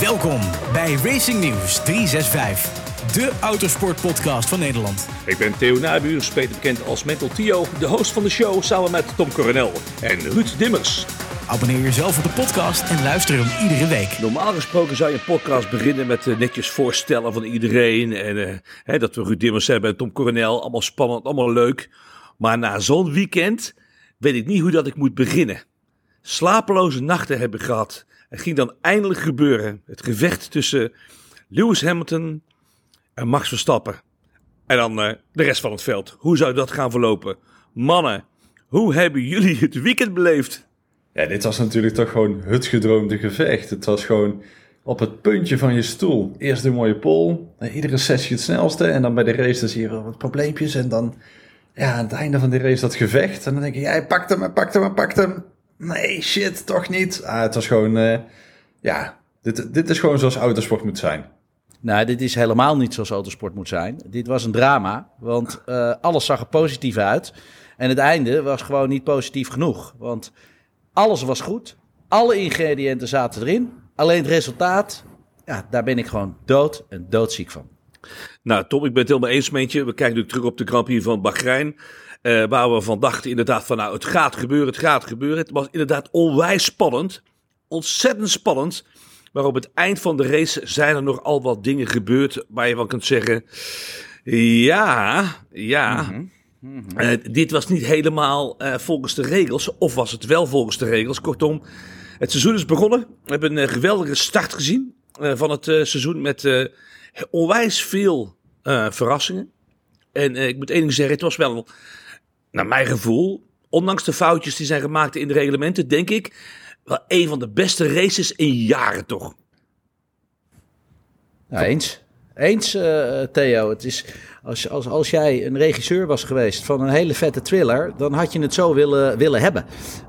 Welkom bij Racing News 365, de autosportpodcast van Nederland. Ik ben Theo Nabuurs, beter bekend als Mental Tio, de host van de show samen met Tom Coronel en Ruud Dimmers. Abonneer jezelf op de podcast en luister hem iedere week. Normaal gesproken zou je een podcast beginnen met uh, netjes voorstellen van iedereen. En uh, hè, dat we Ruud Dimmers hebben en Tom Coronel. Allemaal spannend, allemaal leuk. Maar na zo'n weekend weet ik niet hoe dat ik moet beginnen. Slapeloze nachten heb ik gehad. Het ging dan eindelijk gebeuren. Het gevecht tussen Lewis Hamilton en Max Verstappen. En dan uh, de rest van het veld. Hoe zou dat gaan verlopen? Mannen, hoe hebben jullie het weekend beleefd? Ja, dit was natuurlijk toch gewoon het gedroomde gevecht. Het was gewoon op het puntje van je stoel. Eerst de mooie pole, iedere sessie het snelste. En dan bij de race dan zie je wat probleempjes. En dan ja, aan het einde van de race dat gevecht. En dan denk je, jij pakt hem, pakt hem, pakt hem. Nee, shit, toch niet. Ah, het was gewoon, uh, ja, dit, dit is gewoon zoals autosport moet zijn. Nou, dit is helemaal niet zoals autosport moet zijn. Dit was een drama, want uh, alles zag er positief uit. En het einde was gewoon niet positief genoeg. Want alles was goed, alle ingrediënten zaten erin. Alleen het resultaat, ja, daar ben ik gewoon dood en doodziek van. Nou, Tom, ik ben het helemaal eens met je. We kijken nu terug op de Grand Prix van Bahrein. Uh, waar we van dachten inderdaad van, nou, het gaat gebeuren, het gaat gebeuren. Het was inderdaad onwijs spannend. Ontzettend spannend. Maar op het eind van de race zijn er nog al wat dingen gebeurd waar je van kunt zeggen... Ja, ja... Mm -hmm. Mm -hmm. Uh, dit was niet helemaal uh, volgens de regels, of was het wel volgens de regels? Kortom, het seizoen is begonnen. We hebben een geweldige start gezien van het seizoen met onwijs veel verrassingen. En ik moet één ding zeggen, het was wel naar mijn gevoel, ondanks de foutjes die zijn gemaakt in de reglementen, denk ik wel een van de beste races in jaren toch. Eens. Eens, uh, Theo. Het is, als, als, als jij een regisseur was geweest van een hele vette thriller, dan had je het zo willen, willen hebben.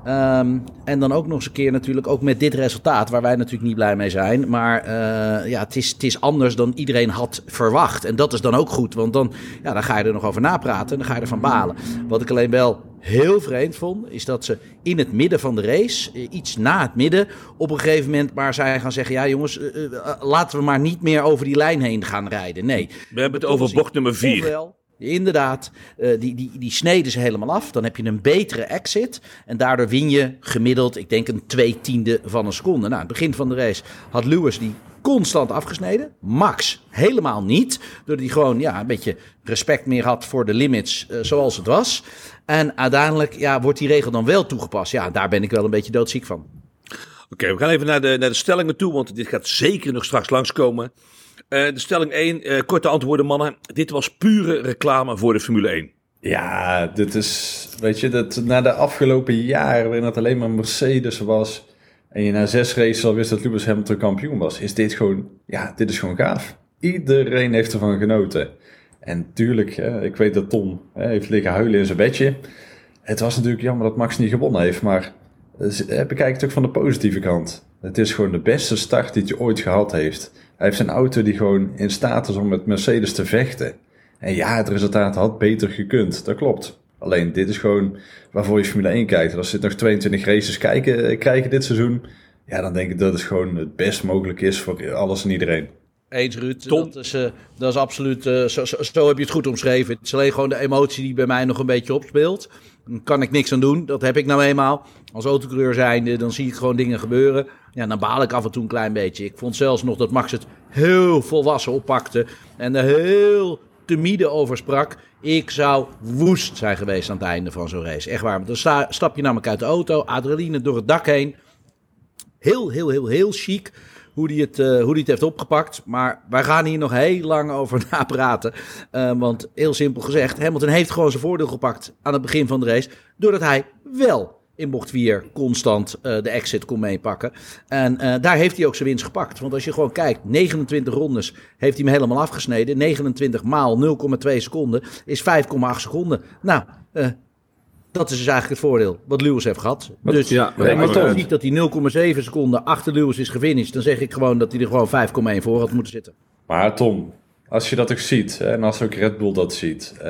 Um, en dan ook nog eens een keer natuurlijk ook met dit resultaat, waar wij natuurlijk niet blij mee zijn. Maar uh, ja, het is, het is anders dan iedereen had verwacht. En dat is dan ook goed, want dan, ja, dan ga je er nog over napraten en dan ga je ervan balen. Wat ik alleen wel heel vreemd vond, is dat ze in het midden van de race, iets na het midden, op een gegeven moment maar zij gaan zeggen: ja, jongens, uh, uh, laten we maar niet meer over die lijn heen gaan rijden. Nee. We hebben het over bocht nummer 4. Ofwel, inderdaad, die, die, die sneden ze helemaal af. Dan heb je een betere exit. En daardoor win je gemiddeld, ik denk, een twee tiende van een seconde. Nou, aan het begin van de race had Lewis die constant afgesneden. Max helemaal niet. Doordat hij gewoon ja, een beetje respect meer had voor de limits uh, zoals het was. En uiteindelijk ja, wordt die regel dan wel toegepast. Ja, daar ben ik wel een beetje doodziek van. Oké, okay, we gaan even naar de, naar de stellingen toe, want dit gaat zeker nog straks langskomen. Uh, de stelling 1, uh, korte antwoorden mannen. Dit was pure reclame voor de Formule 1. Ja, dit is, weet je, dat na de afgelopen jaren waarin het alleen maar Mercedes was en je na zes races al wist dat Lewis Hamilton kampioen was, is dit gewoon, ja, dit is gewoon gaaf. Iedereen heeft ervan genoten. En tuurlijk, ik weet dat Tom heeft liggen huilen in zijn bedje. Het was natuurlijk jammer dat Max niet gewonnen heeft, maar bekijk het ook van de positieve kant. Het is gewoon de beste start die hij ooit gehad heeft. Hij heeft een auto die gewoon in staat is om met Mercedes te vechten. En ja, het resultaat had beter gekund, dat klopt. Alleen dit is gewoon waarvoor je Formule 1 kijkt. En als je nog 22 races kijken, krijgen dit seizoen, ja, dan denk ik dat het gewoon het best mogelijk is voor alles en iedereen. Eens, Ruud. Dat is, uh, dat is absoluut. Uh, zo, zo, zo, heb je het goed omschreven. Het is alleen gewoon de emotie die bij mij nog een beetje opspeelt. Daar kan ik niks aan doen. Dat heb ik nou eenmaal. Als autocoureur zijnde, dan zie ik gewoon dingen gebeuren. Ja, dan baal ik af en toe een klein beetje. Ik vond zelfs nog dat Max het heel volwassen oppakte. En er heel timide over sprak. Ik zou woest zijn geweest aan het einde van zo'n race. Echt waar. Dan sta, stap je namelijk uit de auto. Adrenaline door het dak heen. Heel, heel, heel, heel chic hoe hij het, uh, hoe die het heeft opgepakt. Maar wij gaan hier nog heel lang over napraten. Uh, want heel simpel gezegd, Hamilton heeft gewoon zijn voordeel gepakt aan het begin van de race. Doordat hij wel in bocht 4 constant uh, de exit kon meepakken. En daar heeft hij ook zijn winst gepakt. Want als je gewoon kijkt, 29 rondes heeft hij hem helemaal afgesneden. 29 maal 0,2 seconden is 5,8 seconden. Nou, dat is dus eigenlijk het voordeel wat Lewis heeft gehad. Dus ja, als je dan ziet dat hij 0,7 seconden achter Lewis is gefinished, dan zeg ik gewoon dat hij er gewoon 5,1 voor had moeten zitten. Maar Tom, als je dat ook ziet, en als ook Red Bull dat ziet, uh,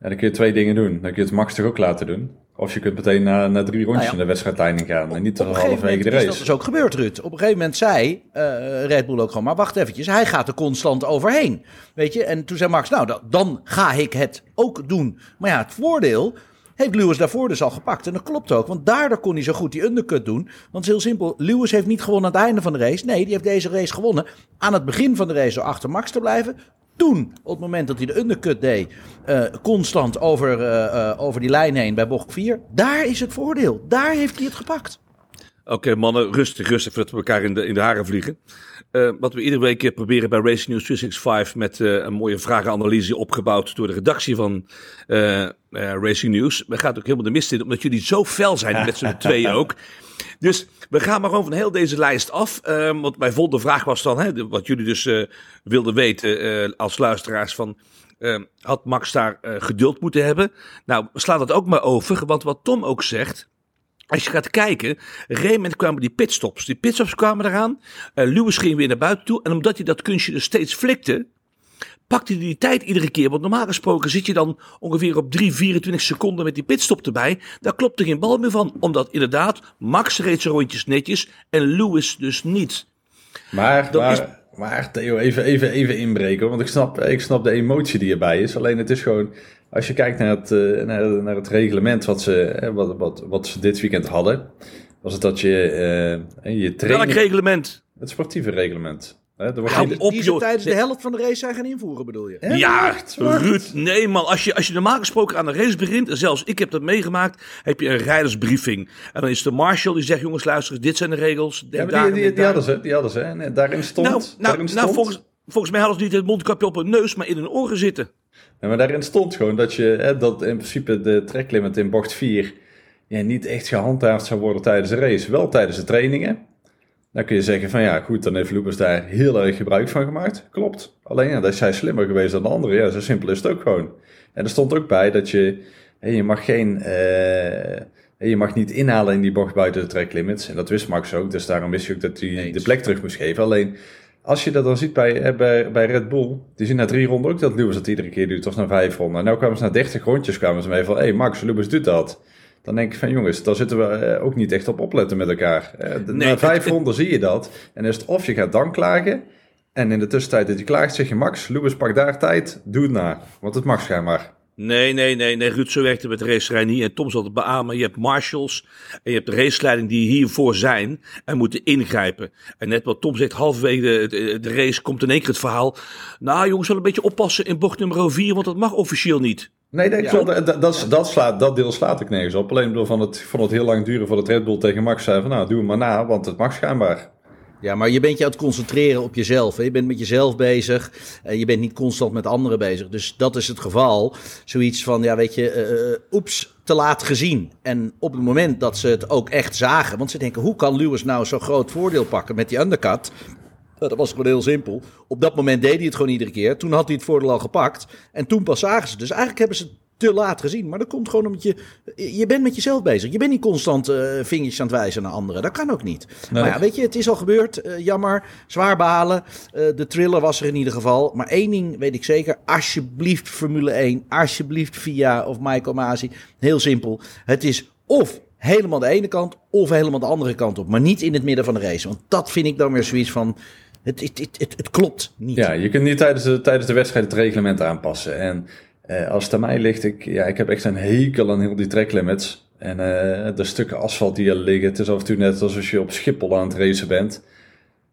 dan kun je twee dingen doen. Dan kun je het Max toch ook laten doen. Of je kunt meteen na, na drie rondjes Nou ja, naar de wedstrijdleiding gaan en niet Op tot een gegeven halverwege de is race. dat dus ook gebeurd, Ruud. Op een gegeven moment zei eh, Red Bull ook gewoon, maar wacht eventjes, hij gaat er constant overheen. Weet je, en toen zei Max, nou, da- dan ga ik het ook doen. Maar ja, het voordeel heeft Lewis daarvoor dus al gepakt. En dat klopt ook, want daardoor kon hij zo goed die undercut doen. Want het is heel simpel, Lewis heeft niet gewonnen aan het einde van de race. Nee, die heeft deze race gewonnen aan het begin van de race door achter Max te blijven. Toen, op het moment dat hij de undercut deed, eh, constant over, eh, eh, over die lijn heen bij bocht 4. Daar is het voordeel. Daar heeft hij het gepakt. Oké, mannen, rustig, rustig, voordat we elkaar in de, in de haren vliegen. Wat we iedere week proberen bij Racing News 365 met een mooie vragenanalyse opgebouwd door de redactie van Racing News. We gaan ook helemaal de mist in, omdat jullie zo fel zijn met z'n tweeën ook. Dus we gaan maar gewoon van heel deze lijst af. Eh, want mijn volgende vraag was dan, hè, wat jullie dus eh, wilden weten eh, als luisteraars van... eh, had Max daar eh, geduld moeten hebben? Nou, sla dat ook maar over, want wat Tom ook zegt... Als je gaat kijken, moment kwamen die pitstops. Die pitstops kwamen eraan. Eh, Lewis ging weer naar buiten toe. En omdat hij dat kunstje dus steeds flikte, pakte hij die tijd iedere keer. Want normaal gesproken zit je dan ongeveer op 3, 24 seconden met die pitstop erbij. Daar klopt er geen bal meer van. Omdat inderdaad, Max reed zijn rondjes netjes en Lewis dus niet. Maar, Dat maar, is- maar Theo, even, even, even inbreken. Want ik snap, ik snap de emotie die erbij is. Alleen het is gewoon, als je kijkt naar het, eh, naar, naar het reglement wat ze, eh, wat, wat, wat ze dit weekend hadden. Was het dat je, eh, je Welk training... reglement? Het sportieve reglement. Hè, er wordt Hou niet- op, die ze tijdens de Nee. helft van de race zijn gaan invoeren, bedoel je? Hè, Ja, wacht, wacht. Ruud, nee man. Als je, als je normaal gesproken aan een race begint, en zelfs ik heb dat meegemaakt, heb je een rijdersbriefing. En dan is de marshal die zegt, jongens luister, dit zijn de regels. Ja, Denk maar daar die, die, hadden ze, die hadden ze. En daarin stond... Nou, nou, daarin nou volgens, volgens mij hadden ze niet het mondkapje op hun neus, maar in hun oren zitten. Ja, maar daarin stond gewoon dat, je, hè, dat in principe de tracklimit in bocht 4 ja, niet echt gehandhaafd zou worden tijdens de race. Wel tijdens de trainingen. Dan kun je zeggen van ja, goed, dan heeft Lubers daar heel erg gebruik van gemaakt. Klopt. Alleen ja, dat is hij slimmer geweest dan de anderen. Ja, zo simpel is het ook gewoon. En er stond ook bij dat je, je mag geen... eh, je mag niet inhalen in die bocht buiten de tracklimits. En dat wist Max ook, dus daarom wist je ook dat hij Eens. de plek terug moest geven. Alleen, als je dat dan ziet bij, eh, bij, bij Red Bull, die zien na drie ronden ook dat Lewis dat iedere keer doet, of na vijf ronden. En nu kwamen ze na 30 rondjes kwamen ze mee van, hé hey Max, Lewis doet dat. Dan denk ik van, jongens, daar zitten we eh, ook niet echt op opletten met elkaar. Eh, de- Nee, na vijf het- ronden zie je dat. En is het of je gaat dan klagen, en in de tussentijd dat je klaagt, zeg je Max, Lewis pak daar tijd, doe het na. Want het mag schijnbaar. Nee, nee, nee, nee, Ruud, zo werkt het met de racerij niet. En Tom zal het beamen. Je hebt marshals en je hebt de raceleiding die hiervoor zijn en moeten ingrijpen. En net wat Tom zegt, halverwege de, de, de race komt in één keer het verhaal. Nou jongens, wel een beetje oppassen in bocht nummer 4, want dat mag officieel niet. Nee, dat, Ja. dat, dat, slaat, dat deel slaat ik nergens op. Alleen door van het, vond het heel lang duren voordat Red Bull tegen Max zei van, nou, doe hem maar na, want het mag schijnbaar. Ja, maar je bent je aan het concentreren op jezelf. Hè? Je bent met jezelf bezig. en je bent niet constant met anderen bezig. Dus dat is het geval. Zoiets van, ja, weet je, eh, eh, oeps, te laat gezien. En op het moment dat ze het ook echt zagen. Want ze denken, hoe kan Lewis nou zo'n groot voordeel pakken met die undercut? Nou, dat was gewoon heel simpel. Op dat moment deed hij het gewoon iedere keer. Toen had hij het voordeel al gepakt. En toen pas zagen ze. Dus eigenlijk hebben ze het te laat gezien. Maar dat komt gewoon omdat je... Je bent met jezelf bezig. Je bent niet constant eh vingertjes aan het wijzen naar anderen. Dat kan ook niet. Nee. Maar ja, weet je, het is al gebeurd. Eh, jammer. Zwaar behalen. Eh, de thriller was er in ieder geval. Maar één ding weet ik zeker. Alsjeblieft Formule 1. Alsjeblieft VIA of Michael Masi. Heel simpel. Het is of helemaal de ene kant of helemaal de andere kant op. Maar niet in het midden van de race. Want dat vind ik dan weer zoiets van... Het, het, het, het, klopt niet. Ja, je kunt niet tijdens de, tijdens de wedstrijd het reglement aanpassen. En eh, als het aan mij ligt, ik, ja, ik heb echt een hekel aan heel die tracklimits. En eh, de stukken asfalt die er liggen, het is af en toe net alsof je op Schiphol aan het racen bent.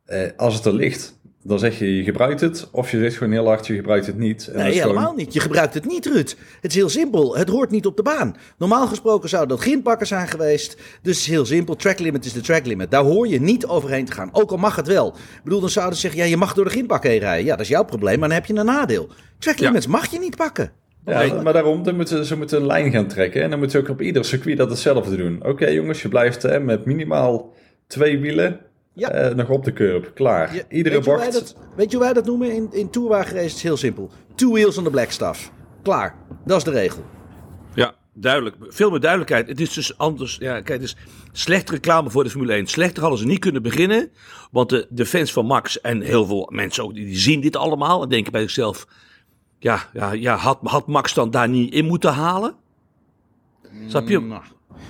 Eh, als het er ligt, dan zeg je je gebruikt het. Of je zegt gewoon heel hard, je gebruikt het niet. En Nee, is gewoon- helemaal niet. Je gebruikt het niet, Ruud. Het is heel simpel. Het hoort niet op de baan. Normaal gesproken zou dat grindbakken zijn geweest. Dus het is heel simpel. Track limit is de track limit. Daar hoor je niet overheen te gaan. Ook al mag het wel. Ik bedoel, dan zouden ze zeggen, ja, je mag door de grindbak heen rijden. Ja, dat is jouw probleem, maar dan heb je een nadeel. Track Ja. limits mag je niet pakken. Ja, maar daarom, dan moeten, ze moeten een lijn gaan trekken. En dan moeten ze ook op ieder circuit dat hetzelfde doen. Oké jongens, je blijft eh, met minimaal twee wielen Ja. eh, nog op de curb. Klaar. Iedere weet je dat, weet je hoe wij dat noemen in, in tourwagenrace? Het is heel simpel. Two wheels on the black stuff. Klaar. Dat is de regel. Ja, duidelijk. Veel meer duidelijkheid. Het is dus anders. Ja, kijk, het is slechte reclame voor de Formule 1. Slechter hadden ze niet kunnen beginnen. Want de, de fans van Max en heel veel mensen ook, die, die zien dit allemaal. En denken bij zichzelf, ja, ja, ja had, had Max dan daar niet in moeten halen? Snap je?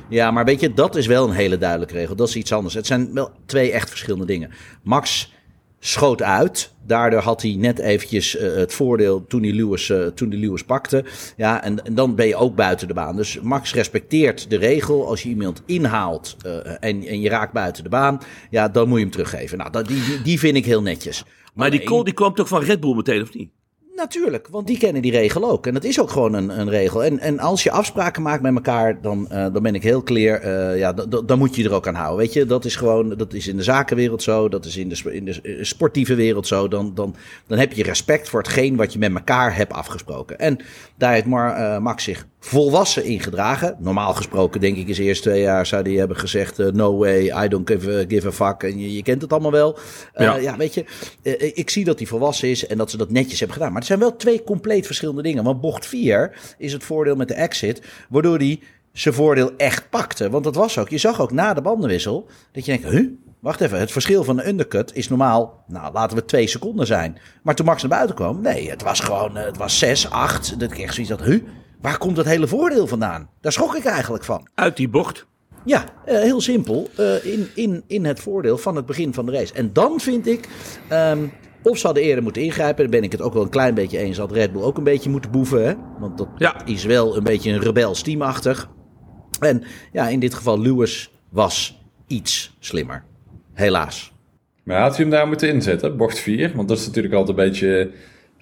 Ja, maar weet je, dat is wel een hele duidelijke regel. Dat is iets anders. Het zijn wel twee echt verschillende dingen. Max schoot uit. Daardoor had hij net eventjes uh, het voordeel toen hij Lewis, uh, toen hij Lewis pakte. Ja, en, en, dan ben je ook buiten de baan. Dus Max respecteert de regel. Als je iemand inhaalt uh, en, en je raakt buiten de baan, ja, dan moet je hem teruggeven. Nou, dat, die, die vind ik heel netjes. Maar die call die kwam toch van Red Bull meteen, of niet? Natuurlijk, want die kennen die regel ook. En dat is ook gewoon een, een regel. En, en als je afspraken maakt met elkaar, dan, uh, dan ben ik heel clear. Uh, ja, dan moet je er ook aan houden. Weet je, dat is gewoon, dat is in de zakenwereld zo. Dat is in de, in de sportieve wereld zo. Dan, dan, dan heb je respect voor hetgeen wat je met elkaar hebt afgesproken. En daar heeft Mar, Max zich volwassen ingedragen. Normaal gesproken, denk ik, is eerst twee jaar zou hij hebben gezegd: uh, No way, I don't give a, give a fuck. En je, je kent het allemaal wel. Uh, ja. ja. weet je, uh, ik zie dat hij volwassen is en dat ze dat netjes hebben gedaan. Maar het zijn wel twee compleet verschillende dingen. Want bocht 4 is het voordeel met de exit, waardoor hij zijn voordeel echt pakte. Want dat was ook, je zag ook na de bandenwissel dat je denkt: Huh? Wacht even, het verschil van de undercut is normaal, nou laten we twee seconden zijn. Maar toen Max naar buiten kwam, nee, het was gewoon, het was 6, 8. Dat ik echt zoiets had, huh? Waar komt dat hele voordeel vandaan? Daar schrok ik eigenlijk van. Uit die bocht. Ja, uh, heel simpel. Uh, in, in, in het voordeel van het begin van de race. En dan vind ik, um, of ze hadden eerder moeten ingrijpen. Daar ben ik het ook wel een klein beetje eens. Had Red Bull ook een beetje moeten boeven. Hè? Want dat ja. is wel een beetje een rebels teamachtig. En ja, in dit geval Lewis was iets slimmer. Helaas. Maar had hij hem daar moeten inzetten, bocht 4? Want dat is natuurlijk altijd een beetje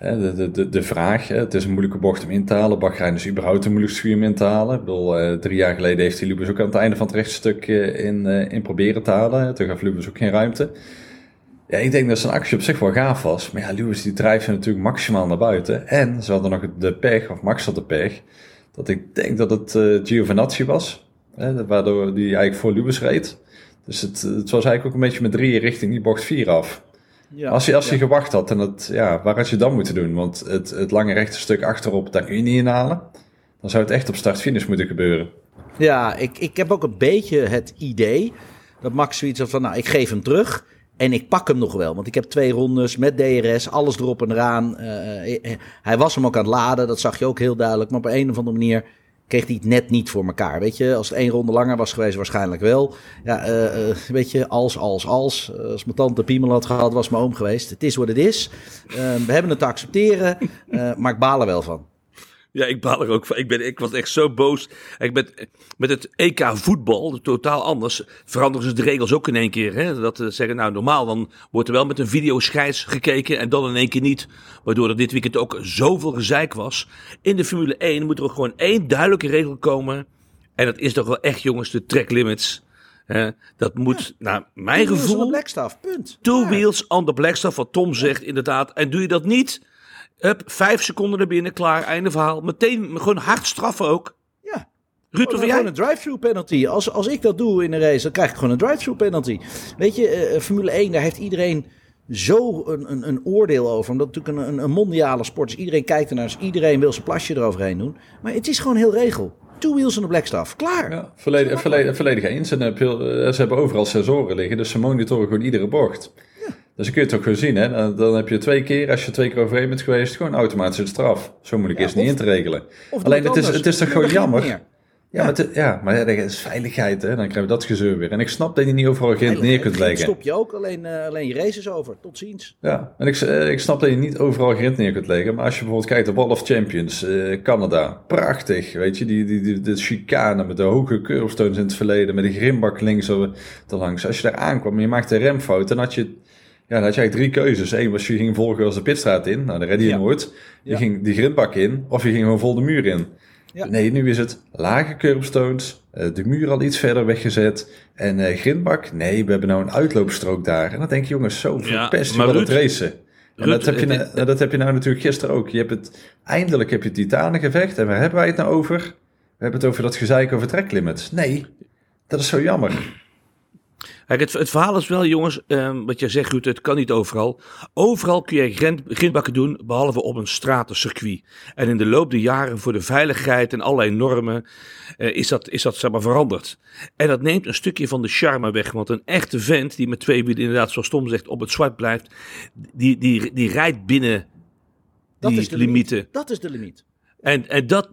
de, de, de, vraag. Het is een moeilijke bocht om in te halen. Bahrein is überhaupt een moeilijk circuit om in te halen. Ik bedoel, drie jaar geleden heeft hij Lubus ook aan het einde van het rechtstuk in, in proberen te halen. Toen gaf Lubus ook geen ruimte. Ja, ik denk dat zijn actie op zich wel gaaf was. Maar ja, Lewis die drijft natuurlijk maximaal naar buiten. En ze hadden nog de pech, of Max had de pech, dat ik denk dat het uh, was. Hè, waardoor die eigenlijk voor Lewis reed. Dus het, was eigenlijk ook een beetje met drieën richting die bocht 4 af. Ja, als je, als je ja. gewacht had, en het, ja, waar had je dan moeten doen? Want het, het lange rechte stuk achterop, daar kun je niet inhalen. Dan zou het echt op start-finish moeten gebeuren. Ja, ik, ik heb ook een beetje het idee dat Max zoiets had van, nou, ik geef hem terug. En ik pak hem nog wel, want ik heb twee rondes met DRS, alles erop en eraan. Uh, hij was hem ook aan het laden, dat zag je ook heel duidelijk. Maar op een of andere manier kreeg hij net niet voor elkaar. Weet je, als het één ronde langer was geweest, waarschijnlijk wel. Ja, uh, uh, weet je, als, als, als. Uh, als mijn tante Piemel had gehad, was mijn oom geweest. Het is wat het is. we hebben het te accepteren, maar ik baal er wel van. Ja, ik baal er ook van. Ik, ben, ik was echt zo boos. Ik ben, met het EK voetbal, totaal anders, veranderen ze de regels ook in één keer. Hè? Dat ze zeggen, nou normaal dan wordt er wel met een videoscheids gekeken en dan in één keer niet. Waardoor er dit weekend ook zoveel gezeik was. In de Formule 1 moet er ook gewoon één duidelijke regel komen. En dat is toch wel echt jongens, de track limits. Hè? Dat moet, ja. naar mijn two gevoel... Wheels on the punt. Two ja. wheels on the wat Tom zegt inderdaad. En doe je dat niet... Hup, vijf seconden er binnen, klaar, einde verhaal. Meteen, gewoon hard straffen ook. Ja. Ruud, of jij? Gewoon een drive-through penalty. Als, als ik dat doe in een race, dan krijg ik gewoon een drive-through penalty. Weet je, uh, Formule 1, daar heeft iedereen zo een, een, een oordeel over. Omdat het natuurlijk een, een, een mondiale sport is. Iedereen kijkt ernaar, dus iedereen wil zijn plasje eroverheen doen. Maar het is gewoon heel regel. Two wheels en de black stuff. Klaar. Ja, volledig, volledig, volledig eens. En ze hebben overal sensoren liggen, dus ze monitoren gewoon iedere bocht. Ja. Dus dan kun je het ook gewoon zien. Hè? Dan, dan, heb je twee keer, als je twee keer overheen bent geweest, gewoon automatisch een straf. Zo moeilijk ja, is het niet in te regelen. Alleen het is, het is toch gewoon jammer. Ja, ja, maar, te, ja, maar dat is veiligheid, hè? dan krijgen we dat gezeur weer. En ik snap dat je niet overal grind neer kunt leggen. stop je ook, alleen, uh, alleen je races over. Tot ziens. Ja, en ik, uh, ik snap dat je niet overal grind neer kunt leggen. Maar als je bijvoorbeeld kijkt op Wall of Champions, uh, Canada, prachtig. Weet je, die, die, die, de chicane met de hoge curbstones in het verleden, met de grimbak links er langs. Als je daar aankwam en je maakte een remfout, dan had je... Ja, dan had je eigenlijk drie keuzes. Eén was je ging volgen als de pitstraat in. Nou, dan redde je ja. nooit. Je ja. ging die grindbak in. Of je ging gewoon vol de muur in. Ja. Nee, nu is het lage curbstones. Uh, de muur al iets verder weggezet. En uh, grindbak, nee, we hebben nou een uitloopstrook daar. En dan denk je, jongens, zo verpest je wel het racen. En Ruud, dat, heb je, het, het, dat heb je nou natuurlijk gisteren ook. Je hebt het, eindelijk heb je het titanengevecht. En waar hebben wij het nou over? We hebben het over dat gezeik over tracklimits. Nee, dat is zo jammer. Kijk, het, het, verhaal is wel, jongens, um, wat jij zegt, Ruud, het kan niet overal. Overal kun je grind, grindbakken doen, behalve op een stratencircuit. En in de loop der jaren, voor de veiligheid en allerlei normen, uh, is dat, is dat zeg maar, veranderd. En dat neemt een stukje van de charme weg, want een echte vent die met twee wielen, inderdaad, zoals Tom zegt, op het zwart blijft, die, die, die rijdt binnen dat die is de limieten. Limiet. Dat is de limiet. En, en dat,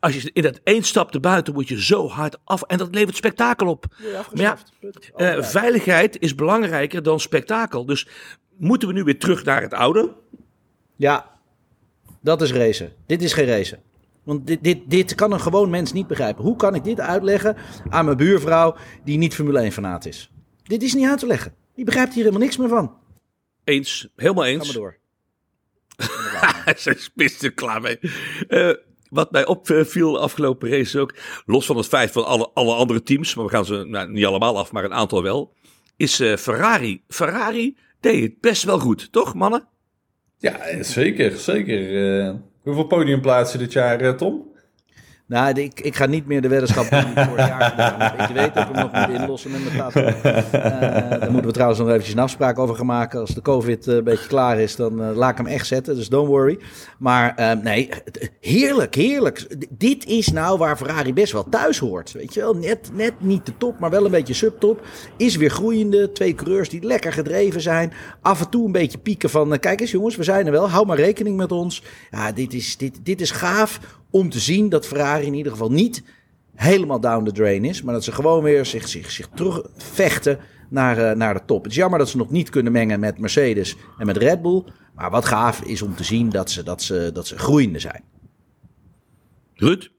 als je in dat één stap buiten moet je zo hard af. En dat levert spektakel op. Maar ja, uh, veiligheid is belangrijker dan spektakel. Dus moeten we nu weer terug naar het oude? Ja, dat is racen. Dit is geen racen. Want dit, dit, dit kan een gewoon mens niet begrijpen. Hoe kan ik dit uitleggen aan mijn buurvrouw die niet Formule 1 fanaat is? Dit is niet uit te leggen. Die begrijpt hier helemaal niks meer van. Eens, helemaal eens. Ga maar door. Zijn spits er klaar mee. Uh, wat mij opviel de afgelopen race ook, los van het feit van alle, alle andere teams, maar we gaan ze nou, niet allemaal af, maar een aantal wel, is uh, Ferrari. Ferrari deed het best wel goed, toch mannen? Ja, zeker, zeker. Uh, hoeveel podiumplaatsen dit jaar, Tom? Nou, ik, ik ga niet meer de weddenschap doen die vorig jaar gedaan heb. Je weet dat we nog moeten inlossen met mijn tato. Uh, daar moeten we trouwens nog eventjes een afspraak over gaan maken. Als de COVID uh, een beetje klaar is, dan uh, laat ik hem echt zetten. Dus don't worry. Maar nee, heerlijk, heerlijk. dit is nou waar Ferrari best wel thuis hoort. Weet je wel, net, net niet de top, maar wel een beetje subtop. Is weer groeiende. Twee coureurs die lekker gedreven zijn. Af en toe een beetje pieken van, kijk eens jongens, we zijn er wel. Hou maar rekening met ons. Ja, dit is, dit, dit is gaaf om te zien dat Ferrari in ieder geval niet helemaal down the drain is. Maar dat ze gewoon weer zich, zich, zich terugvechten naar, uh, naar de top. Het is jammer dat ze nog niet kunnen mengen met Mercedes en met Red Bull. Maar wat gaaf is om te zien dat ze, dat ze, dat ze groeiende zijn. Ruud?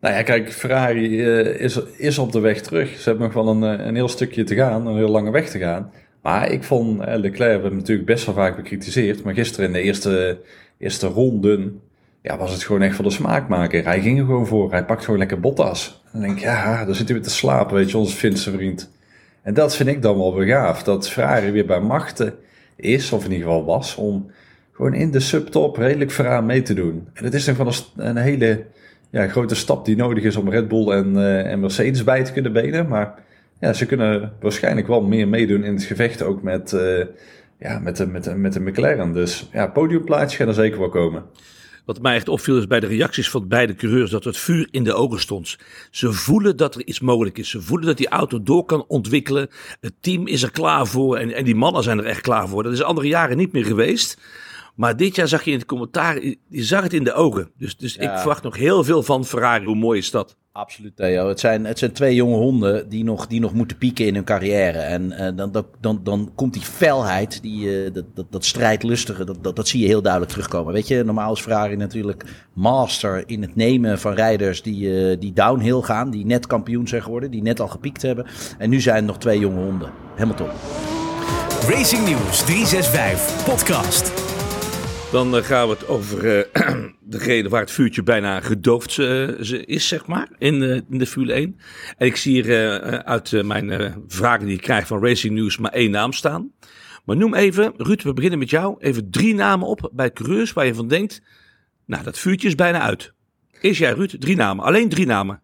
Nou ja, kijk, Ferrari uh, is, is op de weg terug. Ze hebben nog wel een, eh, een heel stukje te gaan, een heel lange weg te gaan. Maar ik vond, uh, Leclerc hebben natuurlijk best wel vaak bekritiseerd. Maar gisteren in de eerste, eerste ronden ja, was het gewoon echt voor de smaakmaker. Hij ging er gewoon voor. Hij pakt gewoon lekker Bottas. En dan denk ik, ja, daar zit hij weer te slapen, weet je, onze Finse vriend. En dat vind ik dan wel begaafd. Dat Ferrari weer bij machten is, of in ieder geval was, om gewoon in de subtop redelijk vooraan mee te doen. En het is nog wel een, hele ja, grote stap die nodig is om Red Bull en, uh, en Mercedes bij te kunnen benen. Maar ja, ze kunnen waarschijnlijk wel meer meedoen in het gevecht ook met, uh, ja, met, de, met, de, met de McLaren. Dus ja, podiumplaatje gaat er zeker wel komen. Wat mij echt opviel is bij de reacties van beide coureurs dat het vuur in de ogen stond. Ze voelen dat er iets mogelijk is. Ze voelen dat die auto door kan ontwikkelen. Het team is er klaar voor en, en die mannen zijn er echt klaar voor. Dat is andere jaren niet meer geweest. Maar dit jaar zag je in het commentaar, je zag het in de ogen. Dus, dus ik verwacht nog heel veel van Ferrari. Hoe mooi is dat? Absoluut, Theo. Het zijn, het zijn twee jonge honden die nog, die nog moeten pieken in hun carrière. En uh, dan, dan, dan, dan komt die felheid, die, uh, dat, dat, dat strijdlustige, dat, dat, dat zie je heel duidelijk terugkomen. Weet je, normaal is Ferrari natuurlijk master in het nemen van rijders die, uh, die downhill gaan. Die net kampioen zijn geworden, die net al gepiekt hebben. En nu zijn er nog twee jonge honden. Hamilton. Racing News 365 podcast. Dan uh, gaan we het over uh, degene waar het vuurtje bijna gedoofd uh, is, zeg maar, in, in, de Formule 1. En ik zie hier uit mijn vragen die ik krijg van Racing News maar één naam staan. Maar noem even, Ruud, we beginnen met jou. Even drie namen op bij coureurs waar je van denkt, nou, dat vuurtje is bijna uit. Is jij, Ruud, drie namen? Alleen drie namen?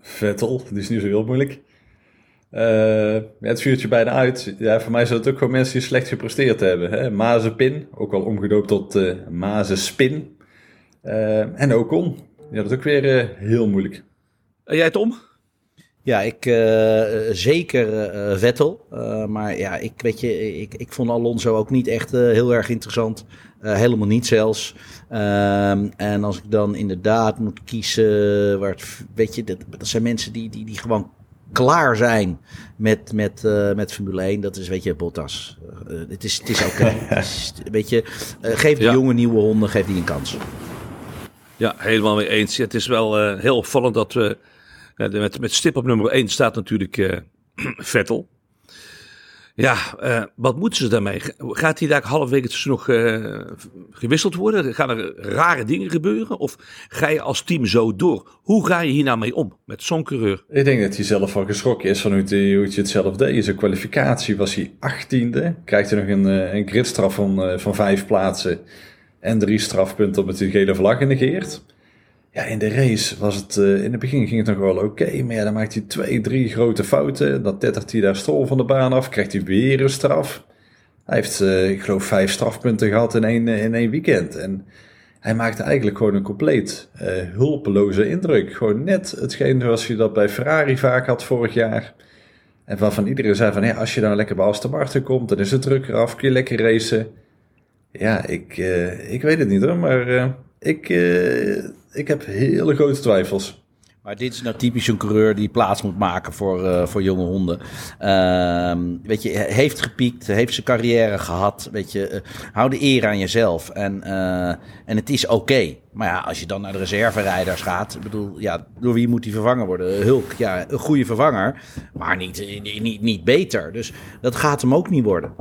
Vettel, dat is niet zo heel moeilijk. Uh, het vuurtje bijna uit. Ja, voor mij zijn het ook gewoon mensen die slecht gepresteerd hebben. Hè? Mazepin, ook al omgedoopt tot uh, Mazespin. Uh, en Ocon. Ja, dat is ook weer heel moeilijk. En jij Tom? Ja, ik zeker Vettel. maar ja, ik weet je, ik, ik vond Alonso ook niet echt heel erg interessant. helemaal niet zelfs. Ehm, en als ik dan inderdaad moet kiezen, waar het, weet je, dat, dat zijn mensen die, die, die gewoon klaar zijn met, met, uh, met Formule 1, dat is, weet je, Bottas. Uh, het is, het is oké. Okay. weet je, uh, geef de ja. jonge nieuwe honden, geef die een kans. Ja, helemaal mee eens. Het is wel heel opvallend dat we met, met stip op nummer 1 staat natuurlijk Vettel. Ja, uh, wat moeten ze daarmee? Gaat hij daar halverwege tussen nog uh, gewisseld worden? Gaan er rare dingen gebeuren? Of ga je als team zo door? Hoe ga je hier nou mee om met zo'n coureur? Ik denk dat hij zelf wel geschrokken is van hoe hoe hij het zelf deed. In zijn kwalificatie was hij achttiende. Krijgt hij nog een, een gridstraf van, van vijf plaatsen. En drie strafpunten op het gele vlag genegeerd. Ja, in de race was het, uh, in het begin ging het nog wel oké, maar dan maakt hij twee, drie grote fouten. Dan tettert hij daar stol van de baan af, krijgt hij weer een straf. Hij heeft, uh, ik geloof, vijf strafpunten gehad in één, in één weekend. En hij maakte eigenlijk gewoon een compleet hulpeloze indruk. Gewoon net hetgeen zoals je dat bij Ferrari vaak had vorig jaar. En waarvan iedereen zei van, ja, als je nou lekker bij Aston Martin komt, dan is het druk eraf, kun je lekker racen. Ja, ik, ik weet het niet hoor, maar ik ik heb hele grote twijfels. Maar dit is nou typisch een coureur die plaats moet maken voor, uh, voor jonge honden. Uh, weet je, heeft gepiekt, heeft zijn carrière gehad. Weet je, uh, hou de eer aan jezelf. En, uh, en het is oké. Maar ja, als je dan naar de reserverijders gaat. Ik bedoel, ja, door wie moet die vervangen worden? Hulk, ja, een goede vervanger. Maar niet, niet, niet beter. Dus dat gaat hem ook niet worden.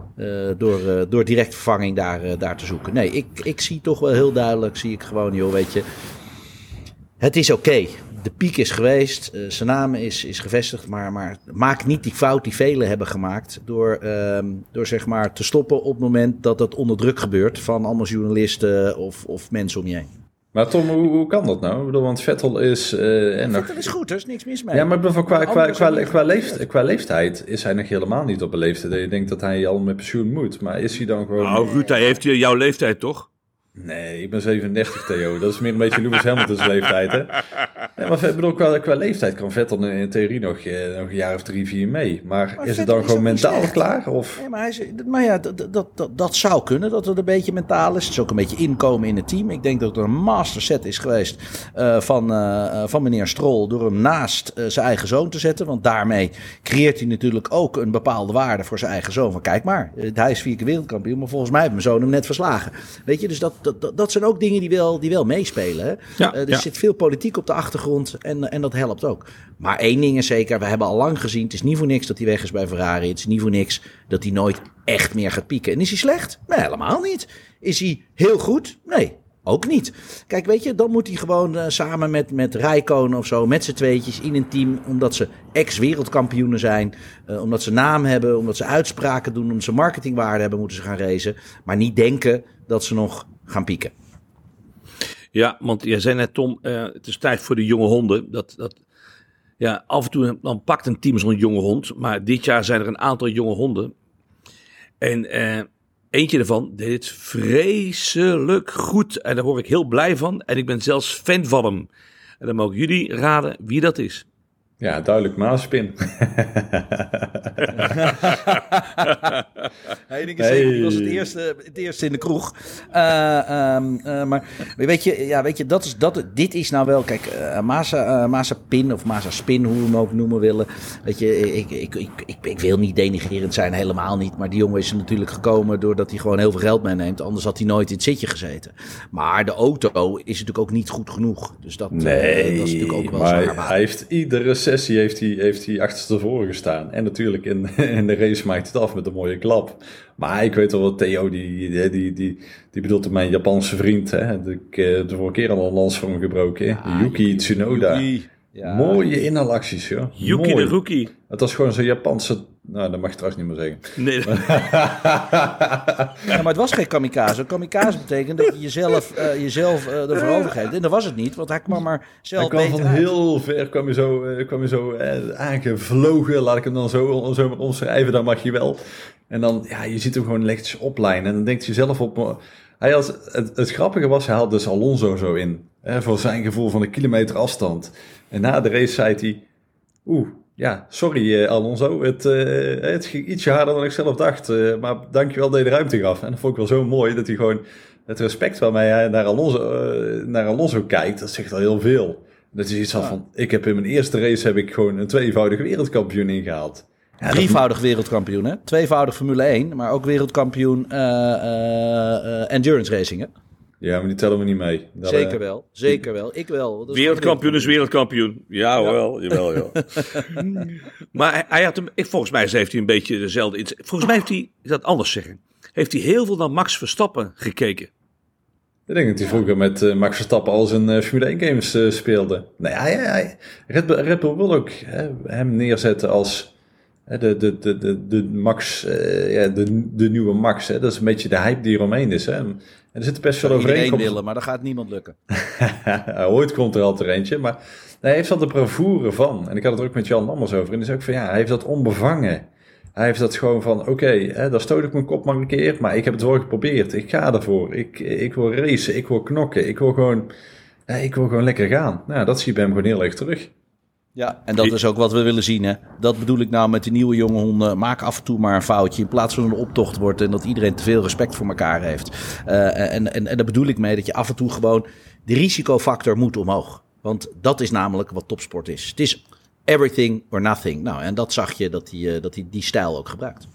door, door direct vervanging daar, daar te zoeken. Nee, ik, ik zie toch wel heel duidelijk. Zie ik gewoon, joh, weet je. Het is oké. De piek is geweest, uh, zijn naam is, is gevestigd, maar, maar maak niet die fout die velen hebben gemaakt door, uh, door zeg maar te stoppen op het moment dat dat onder druk gebeurt van allemaal journalisten of, of mensen om je heen. Maar Tom, hoe, hoe kan dat nou? Ik bedoel, want Vettel is... Uh, en Vettel is goed, er is niks mis mee. Ja, maar qua, qua, qua, qua, qua, leeftijd, qua leeftijd is hij nog helemaal niet op een leeftijd je denkt dat hij al met pensioen moet. Maar is hij dan gewoon... Nou, Ruud, hij heeft jouw leeftijd toch? Nee, ik ben 37, Theo. Dat is meer een beetje Lewis Hamilton's leeftijd, hè? Nee, maar ik bedoel, qua, qua leeftijd kan Vettel in theorie nog, eh, nog een jaar of drie, vier mee. Maar, maar is het dan gewoon mentaal klaar? Of? Nee, maar, hij is, maar ja, dat, dat, dat, dat zou kunnen, dat het een beetje mentaal is. Het is ook een beetje inkomen in het team. Ik denk dat er een master set is geweest uh, van, uh, van meneer Stroll... door hem naast uh, zijn eigen zoon te zetten. Want daarmee creëert hij natuurlijk ook een bepaalde waarde voor zijn eigen zoon. Van kijk maar, hij is vier keer wereldkampioen... maar volgens mij heeft mijn zoon hem net verslagen. Weet je, dus dat dat, dat zijn ook dingen die wel, die wel meespelen. Hè? Ja, uh, er zit veel politiek op de achtergrond en, en dat helpt ook. Maar één ding is zeker, we hebben al lang gezien... het is niet voor niks dat hij weg is bij Ferrari. Het is niet voor niks dat hij nooit echt meer gaat pieken. En is hij slecht? Nee, helemaal niet. Is hij heel goed? Nee, ook niet. Kijk, weet je, dan moet hij gewoon uh, samen met, met Rijkonen of zo, met z'n tweetjes in een team, omdat ze ex-wereldkampioenen zijn, uh, omdat ze naam hebben, omdat ze uitspraken doen, omdat ze marketingwaarde hebben, moeten ze gaan racen. Maar niet denken dat ze nog gaan pieken. Ja, want jij zei net, Tom, uh, het is tijd voor de jonge honden. Dat, dat, ja, af en toe dan pakt een team zo'n jonge hond. Maar dit jaar zijn er een aantal jonge honden. En uh, eentje daarvan deed het vreselijk goed. En daar word ik heel blij van. En ik ben zelfs fan van hem. En dan mogen jullie raden wie dat is. Ja, duidelijk Maaspin. Heineken hey. was het eerste, het eerste in de kroeg. Uh, um, uh, maar weet je, ja, weet je dat is, dat, dit is nou wel... Kijk, uh, Masa, Masa Pin of Masa Spin, hoe we hem ook noemen willen. Weet je, ik, ik, ik, ik, ik wil niet denigrerend zijn, helemaal niet. Maar die jongen is er natuurlijk gekomen doordat hij gewoon heel veel geld meeneemt. Anders had hij nooit in het zitje gezeten. Maar de auto is natuurlijk ook niet goed genoeg. Dus dat, nee, dat is natuurlijk ook wel maar hij heeft iedere sessie heeft hij, heeft hij achterstevoren gestaan. En natuurlijk in, in de race maakt het af met een mooie klap. Maar ik weet wel wat Theo, die, die, die, die, bedoelt mijn Japanse vriend. Hè? Ik heb de vorige keer al een lans voor hem gebroken. Ja, Yuki Tsunoda. Yuki. Ja. Mooie inhalacties, joh. Yuki de rookie. Het was gewoon zo'n Japanse... Nou, dat mag je trouwens niet meer zeggen. Nee. ja, maar het was geen kamikaze. Kamikaze betekent dat je jezelf, uh, jezelf uh, ervoor overgeeft. En dat was het niet, want hij kwam maar zelf hij kwam van heel ver, kwam je zo, uh, kwam je zo aangevlogen. Laat ik hem dan zo, zo maar omschrijven, dan mag je wel. En dan, ja, je ziet hem gewoon lichtjes oplijnen. En dan denkt je zelf op... Hij had, het, het grappige was, hij had dus Alonso zo in. Hè, voor zijn gevoel van een kilometer afstand. En na de race zei hij... Oeh, ja, sorry uh, Alonso. Het, uh, het ging ietsje harder dan ik zelf dacht. Uh, maar dankjewel dat je de ruimte gaf. En dat vond ik wel zo mooi dat hij gewoon... Het respect waarmee hij naar Alonso, naar Alonso kijkt, dat zegt al heel veel. Dat is iets van, ik heb in mijn eerste race heb ik gewoon een tweevoudige wereldkampioen ingehaald. Ja, Drievoudig wereldkampioen, hè? Tweevoudig Formule 1, maar ook wereldkampioen endurance racing, hè? Ja, maar die tellen we niet mee. Dat, zeker wel, zeker wel. Ik wel. Is wereldkampioen is wereldkampioen. Ja, ja. wel, jawel, ja. maar hij, hij, had hem, volgens mij heeft hij een beetje dezelfde... Volgens mij heeft hij, ik dat anders zeggen, heeft hij heel veel naar Max Verstappen gekeken. Ik denk dat hij vroeger met uh, Max Verstappen al zijn uh, Formule 1 games uh, speelde. Nee, hij, hij, Red, Bull, Red Bull wil ook hè, hem neerzetten als de, de, de, de, de Max, ja, de, de nieuwe Max. Hè. Dat is een beetje de hype die eromheen is. Hè. En er zitten best veel overeenkomsten. willen, maar dat gaat niemand lukken. Ooit komt er altijd eentje. Maar hij heeft dat de bravoure van. En ik had het er ook met Jan Lammers over. En die zei ook van ja, hij heeft dat onbevangen. Hij heeft dat gewoon van, oké, okay, daar stoot ik mijn kop maar een keer, maar ik heb het wel geprobeerd. Ik ga ervoor. Ik, ik wil racen, ik wil knokken, ik wil gewoon, ik wil gewoon lekker gaan. Nou, dat zie je bij hem gewoon heel erg terug. Ja, en dat is ook wat we willen zien. Hè? Dat bedoel ik nou met die nieuwe jonge honden. Maak af en toe maar een foutje in plaats van een optocht wordt en dat iedereen te veel respect voor elkaar heeft. Uh, en, en, en daar bedoel ik mee dat je af en toe gewoon de risicofactor moet omhoog. Want dat is namelijk wat topsport is. Het is everything or nothing. Nou, en dat zag je dat hij dat die, die stijl ook gebruikt.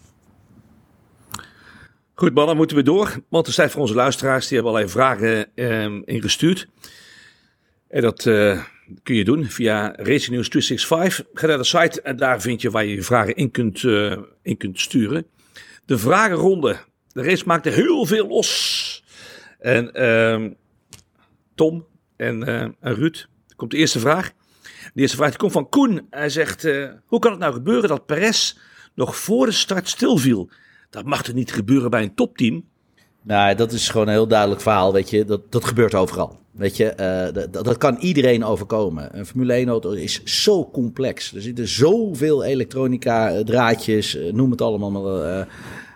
Goed, man, dan moeten we door. Want er zijn voor onze luisteraars, die hebben allerlei vragen eh, ingestuurd. En dat uh, kun je doen via Racing News 265. Ga naar de site en daar vind je waar je je vragen in kunt, uh, in kunt sturen. De vragenronde. De race maakte heel veel los. En uh, Tom en, uh, en Ruud, komt de eerste vraag. De eerste vraag komt van Koen. Hij zegt, hoe kan het nou gebeuren dat Perez nog voor de start stilviel? Dat mag toch niet gebeuren bij een topteam? Nou, dat is gewoon een heel duidelijk verhaal, weet je. Dat, dat gebeurt overal. Weet je, uh, dat, dat kan iedereen overkomen. Een Formule 1 auto is zo complex. Er zitten zoveel elektronica, eh, draadjes, eh, noem het allemaal maar,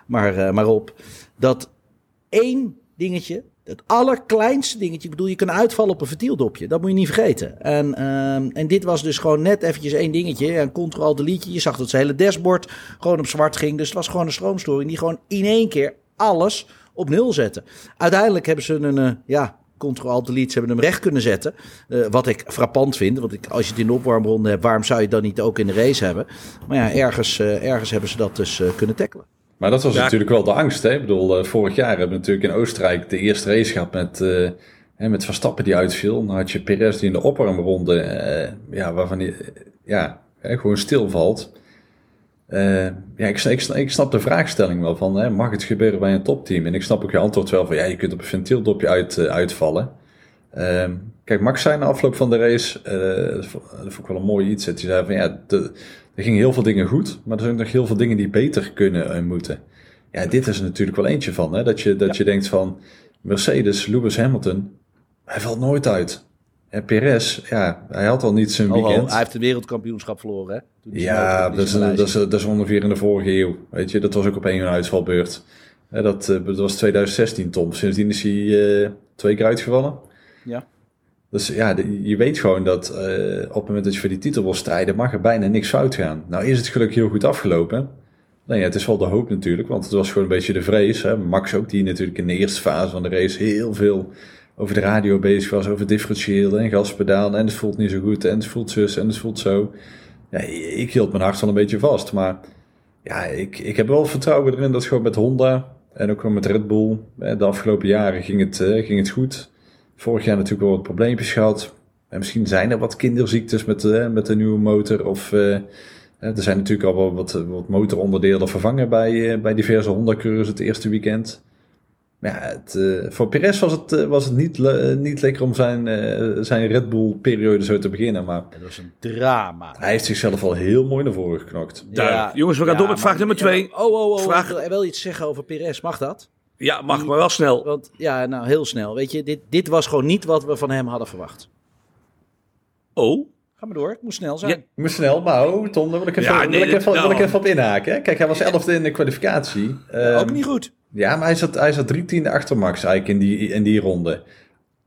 maar, maar op. Dat één dingetje, het allerkleinste dingetje, ik bedoel, je kan uitvallen op een ventieldopje. Dat moet je niet vergeten. En, ehm, en dit was dus gewoon net eventjes één dingetje. En control delete. Je zag dat zijn hele dashboard gewoon op zwart ging. Dus het was gewoon een stroomstoring die gewoon in één keer alles op nul zette. Uiteindelijk hebben ze een, uh, ja, control delete, ze hebben hem recht kunnen zetten. Uh, wat ik frappant vind, want ik, als je het in de opwarmronde hebt, waarom zou je dat niet ook in de race hebben? Maar ja, ergens, uh, ergens hebben ze dat dus kunnen tackelen. Maar dat was ja. natuurlijk wel de angst. Hè? Ik bedoel, vorig jaar hebben we natuurlijk in Oostenrijk de eerste race gehad met, hè, met Verstappen die uitviel. Dan had je Perez die in de opwarmronde, ja, waarvan hij ja, gewoon stilvalt. Uh, ja, ik, ik, ik, snap de vraagstelling wel van, hè, mag het gebeuren bij een topteam? En ik snap ook je antwoord wel van, ja, je kunt op een ventieldopje uit, uh, uitvallen. Uh, kijk, Max zei na afloop van de race, uh, dat vond ik wel een mooi iets, hij zei van, ja, de, er gingen heel veel dingen goed, maar er zijn nog heel veel dingen die beter kunnen en moeten. Ja, dit is er natuurlijk wel eentje van, hè, dat je, dat ja. je denkt van, Mercedes, Lewis Hamilton, hij valt nooit uit. En Perez, ja, hij had al niet zijn weekend. Oh, oh, hij heeft het wereldkampioenschap verloren, hè? Ja, dat is, dat, is, dat is ongeveer in de vorige eeuw. Weet je, dat was ook op één uitvalbeurt. Dat, dat was 2016, Tom. Sindsdien is hij uh, twee keer uitgevallen. Ja. Dus ja, de, je weet gewoon dat uh, op het moment dat je voor die titel wil strijden, mag er bijna niks fout gaan. Nou is het gelukkig heel goed afgelopen. Ja, het is wel de hoop natuurlijk, want het was gewoon een beetje de vrees. Hè? Max ook, die natuurlijk in de eerste fase van de race heel veel over de radio bezig was, over differentiële en gaspedaal. En het voelt niet zo goed, en het voelt zus, en het voelt zo. Ja, ik hield mijn hart wel een beetje vast. Maar ja, ik, ik heb wel vertrouwen erin dat gewoon met Honda en ook gewoon met Red Bull. De afgelopen jaren ging het, uh, ging het goed. Vorig jaar natuurlijk wel wat probleempjes gehad. En misschien zijn er wat kinderziektes met, uh, met de nieuwe motor. Of uh, er zijn natuurlijk al wat, wat motoronderdelen vervangen bij, bij diverse Honda-coureurs het eerste weekend. Maar ja, het, uh, voor Perez was het, uh, was het niet, uh, niet lekker om zijn, zijn Red Bull-periode zo te beginnen. Maar dat was een drama. Hij heeft zichzelf al heel mooi naar voren geknokt. Ja, Jongens, we gaan ja, door met vraag nummer twee. Ja, oh, oh, oh. Vraag... Ik wil wel iets zeggen over Perez. Mag dat? Ja, mag, maar wel snel. Want, ja, nou, heel snel. Weet je, dit, dit was gewoon niet wat we van hem hadden verwacht. Oh? Ga maar door, het moet snel zijn. Ja. Moet snel, maar oh, Tom, daar wil ik even, ja, nee, wil ik even, nou. wil ik even op inhaken. Kijk, hij was elfde in de kwalificatie. Um, ook niet goed. Ja, maar hij zat, hij zat drie tiende achter Max eigenlijk in die, in die ronde.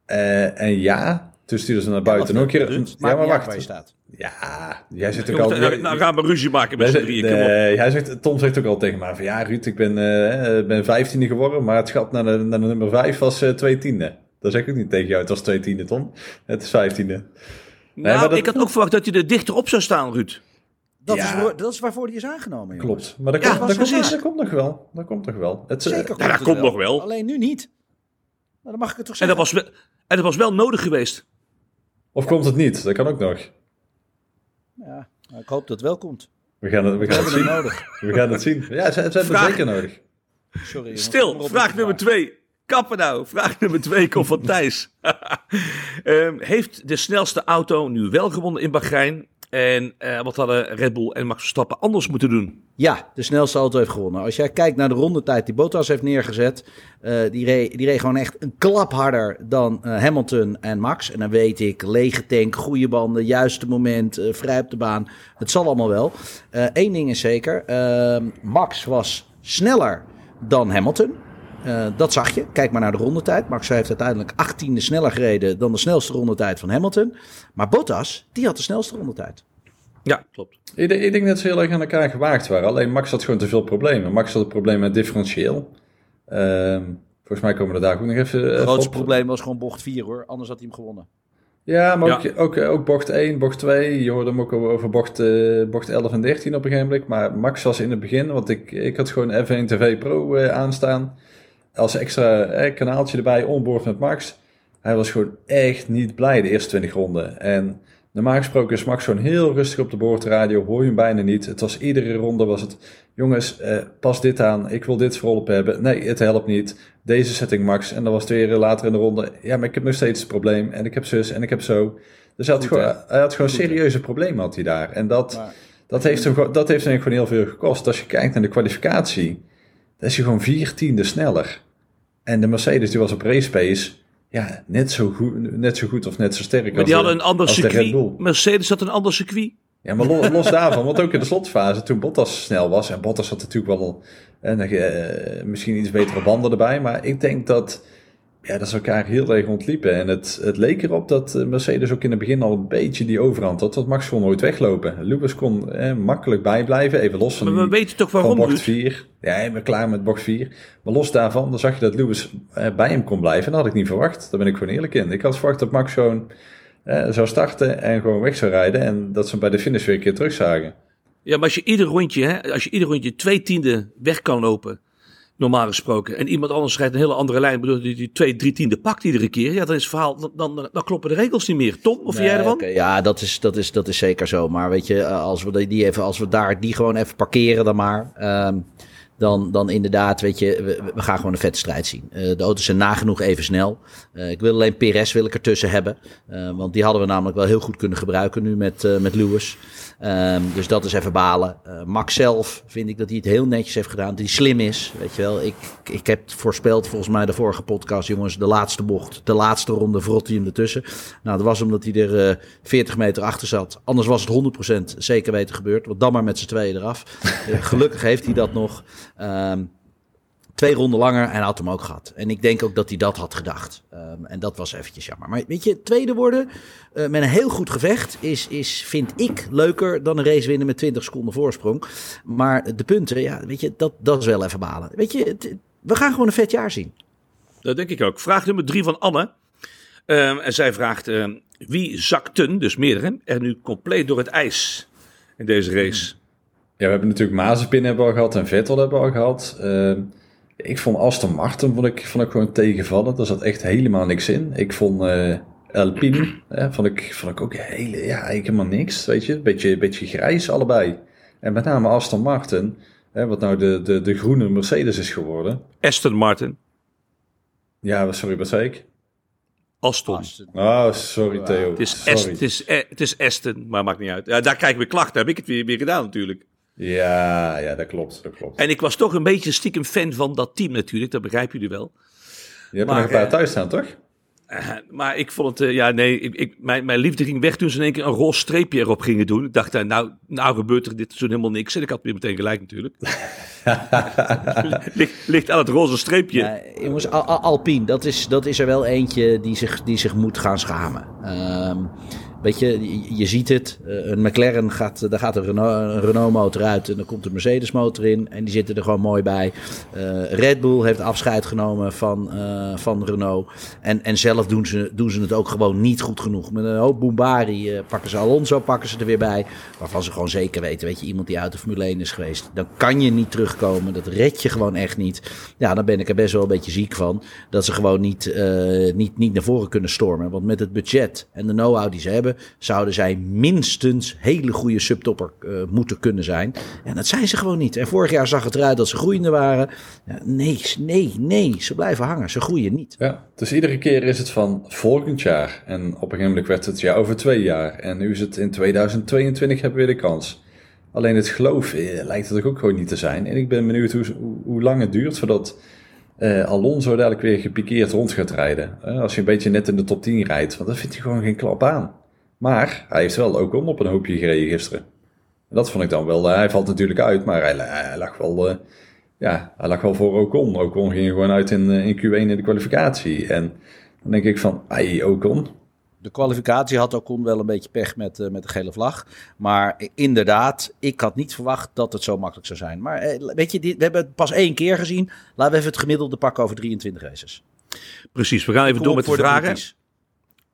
Uh, en ja, toen stuurde ze naar buiten. Ja, nog een keer. Ruud, ja, maar wacht. Waar je staat. Ja, jij zegt ook al. Nou, nou gaan we ruzie maken met z'n drieën. Uh, hij zegt, Tom zegt ook al tegen mij van ja, Ruud, ik ben, uh, ben vijftiende geworden, maar het gat naar de, naar de nummer vijf was uh, twee tiende. Dat zeg ik ook niet tegen jou, het was twee tiende, Tom. Het is vijftiende. Nee, nou, dat... ik had ook verwacht dat je er dichter op zou staan, Ruud. Dat, ja. is, dat is waarvoor die is aangenomen. Jongens. Klopt. Maar dat, ja, komt, dat, komt, dat komt nog wel. Dat komt nog wel. Het, Zeker komt, ja, dat komt wel. nog wel. Alleen nu niet. Nou, dan mag ik het toch zeggen. En dat was, wel, en dat was wel nodig geweest. Of komt het niet? Dat kan ook nog. Ja, nou, ik hoop dat het wel komt. We gaan het, we gaan het zien. Nodig. We gaan het zien. Ja, ze, ze hebben het zeker nodig. Sorry, Stil, vraag nummer twee. Kappen nou. Vraag nummer twee komt van Thijs. um, heeft de snelste auto nu wel gewonnen in Bahrein? En uh, wat hadden Red Bull en Max Verstappen anders moeten doen? Ja, de snelste auto heeft gewonnen. Als jij kijkt naar de rondetijd die Bottas heeft neergezet, uh, die, reed, die reed gewoon echt een klap harder dan uh, Hamilton en Max. En dan weet ik, lege tank, goede banden, juiste moment, vrij op de baan. Het zal allemaal wel. Eén ding is zeker, Max was sneller dan Hamilton. Uh, dat zag je. Kijk maar naar de rondetijd. Max heeft uiteindelijk 18e sneller gereden dan de snelste rondetijd van Hamilton. Maar Bottas, die had de snelste rondetijd. Ja, klopt. Ik, ik, denk dat ze heel erg aan elkaar gewaagd waren. Alleen Max had gewoon te veel problemen. Max had het probleem met differentieel. Uh, Volgens mij komen we daar ook nog even... Het even grootste op. probleem was gewoon bocht 4 hoor. Anders had hij hem gewonnen. Ja, maar Ja. Ook, ook, ook bocht 1, bocht 2. Je hoorde hem ook over bocht, eh, bocht 11 en 13 op een gegeven moment. Maar Max was in het begin, want ik, ik had gewoon F1 TV Pro eh, aanstaan. Als extra eh, kanaaltje erbij, onboard met Max. Hij was gewoon echt niet blij de eerste 20 ronden. En normaal gesproken is Max gewoon heel rustig op de boordradio. Hoor je hem bijna niet. Het was iedere ronde was het... Jongens, eh, pas dit aan. Ik wil dit voorop hebben. Nee, het helpt niet. Deze setting Max. En dan was het weer later in de ronde. Ja, maar ik heb nog steeds het probleem. En ik heb zus en ik heb zo. Dus hij had Goed, gewoon, hij had gewoon Goed, serieuze problemen had hij daar. En dat, Maar- dat, heeft hem, gewoon- dat heeft hem gewoon heel veel gekost. Als je kijkt naar de kwalificatie, dan is hij gewoon vier tiende sneller. En de Mercedes die was op race pace, ja, net zo goed, net zo goed of net zo sterk Maar als die de- hadden een ander circuit. Mercedes had een ander circuit. Ja, maar los, los daarvan, want ook in de slotfase, toen Bottas snel was, en Bottas had natuurlijk wel een, eh, misschien iets betere banden erbij, maar ik denk dat, ja, dat ze elkaar heel erg ontliepen. En het, het leek erop dat eh, Mercedes ook in het begin al een beetje die overhand had, dat Max kon nooit weglopen. Lewis kon eh, makkelijk bijblijven, even los van, Maar we weten toch waarom, bocht Ruud? 4. Ja, ben klaar met bocht 4. Maar los daarvan, dan zag je dat Lewis eh, bij hem kon blijven. En dat had ik niet verwacht. Daar ben ik gewoon eerlijk in. Ik had verwacht dat Max gewoon eh, zou starten en gewoon weg zou rijden. En dat ze hem bij de finish weer een keer terugzagen. Ja, maar als je ieder rondje, hè, als je ieder rondje twee tiende weg kan lopen, normaal gesproken, en iemand anders rijdt een hele andere lijn, bedoel die, die twee, drie tiende pakt iedere keer, ja, dan is het verhaal, dan, dan, dan kloppen de regels niet meer. Tom, of vind jij Nee, ervan? oké, ja, dat is, dat, is, dat is zeker zo. Maar weet je, eh, als we, die- even, als we daar die gewoon even parkeren dan maar. ehm, dan, dan inderdaad, weet je, we, we gaan gewoon een vette strijd zien. Eh, de auto's zijn nagenoeg even snel. Eh, ik wil alleen PRS wil ik ertussen hebben. Want die hadden we namelijk wel heel goed kunnen gebruiken nu met, met Lewis. Ehm, dus dat is even balen. Eh, Max zelf vind ik dat hij het heel netjes heeft gedaan. Dat hij slim is, weet je wel. Ik, ik heb voorspeld volgens mij de vorige podcast, jongens, de laatste bocht. De laatste ronde vrot hij hem ertussen. Nou, dat was omdat hij er eh 40 meter achter zat. Anders was het 100% zeker weten gebeurd. Want dan maar met z'n tweeën eraf. Eh, gelukkig heeft hij dat nog. Ehm, twee ronden langer en hij had hem ook gehad. En ik denk ook dat hij dat had gedacht. Ehm, en dat was eventjes jammer. Maar weet je, tweede worden eh, met een heel goed gevecht is, is, vind ik, leuker dan een race winnen met 20 seconden voorsprong. Maar de punten, ja, weet je, dat, dat is wel even balen. Weet je, het- we gaan gewoon een vet jaar zien. Dat denk ik ook. Vraag nummer drie van Anne. Ehm, en zij vraagt, ehm, wie zakten, dus meerdere, er nu compleet door het ijs in deze race? Ja, we hebben natuurlijk Mazepin hebben we al gehad en Vettel hebben we al gehad. Ik vond Aston Martin vond ik, vond ik gewoon tegenvallen. Daar zat echt helemaal niks in. Ik vond eh Alpine eh, vond, ik, vond ik ook hele, ja, eigenlijk helemaal niks. Weet je, beetje, beetje grijs allebei. En met name Aston Martin, hè, wat nou de, de, de groene Mercedes is geworden. Aston Martin, Ja, sorry, wat zei ik? Aston. Oh, sorry Theo. Het is, sorry. Est, het, is, eh, het is Aston, maar maakt niet uit. Ja, daar krijg ik weer klachten. Heb ik het weer, weer gedaan natuurlijk. Ja, ja, dat klopt, dat klopt. En ik was toch een beetje stiekem fan van dat team natuurlijk. Dat begrijpen jullie wel. Je hebt er maar, nog een paar eh, thuis staan, toch? Eh, maar ik vond het, eh, ja nee, ik, ik, mijn, mijn liefde ging weg toen ze in één keer een roze streepje erop gingen doen. Ik dacht, nou, nou gebeurt er dit seizoen helemaal niks. En ik had weer meteen gelijk natuurlijk. ligt, ligt aan het roze streepje. Ja, jongens, Al- Al- Alpine, dat is, dat is er wel eentje die zich, die zich moet gaan schamen. Ehm, weet je, je, ziet het. eh, een McLaren gaat, daar gaat een Renault, een Renault motor uit en dan komt een Mercedes motor in. En die zitten er gewoon mooi bij. Eh, Red Bull heeft afscheid genomen van, eh, van Renault. En, en zelf doen ze, doen ze het ook gewoon niet goed genoeg. Met een hoop Bombari pakken ze Alonso pakken ze er weer bij. Waarvan ze gewoon zeker weten, weet je, iemand die uit de Formule 1 is geweest. Dan kan je niet terugkomen. Dat red je gewoon echt niet. Ja, dan ben ik er best wel een beetje ziek van. Dat ze gewoon niet, niet, niet naar voren kunnen stormen. Want met het budget en de know-how die ze hebben, zouden zij minstens hele goede subtopper eh, moeten kunnen zijn. En dat zijn ze gewoon niet. En vorig jaar zag het eruit dat ze groeiende waren. Nee, nee, nee. Ze blijven hangen. Ze groeien niet. Ja, dus iedere keer is het van volgend jaar. En op een gegeven moment werd het ja over twee jaar. En nu is het in 2022 hebben we weer de kans. Alleen het geloof eh, lijkt het ook gewoon niet te zijn. En ik ben benieuwd hoe lang het duurt voordat eh, Alonso dadelijk weer gepikeerd rond gaat rijden. Eh, als je een beetje net in de top 10 rijdt. Want dan vindt hij gewoon geen klap aan. Maar hij heeft wel ook om op een hoopje gereden gisteren. En dat vond ik dan wel. eh, hij valt natuurlijk uit, maar hij, hij lag wel... eh, ja, hij lag wel voor Ocon. Ocon ging gewoon uit in, eh, in Q1 in de kwalificatie. En dan denk ik van, ai, Ocon. De kwalificatie had ook wel een beetje pech met, uh, met de gele vlag. Maar inderdaad, ik had niet verwacht dat het zo makkelijk zou zijn. Maar uh, weet je, dit, we hebben het pas één keer gezien. Laten we even het gemiddelde pakken over 23 races. Precies, we gaan even door met de vragen.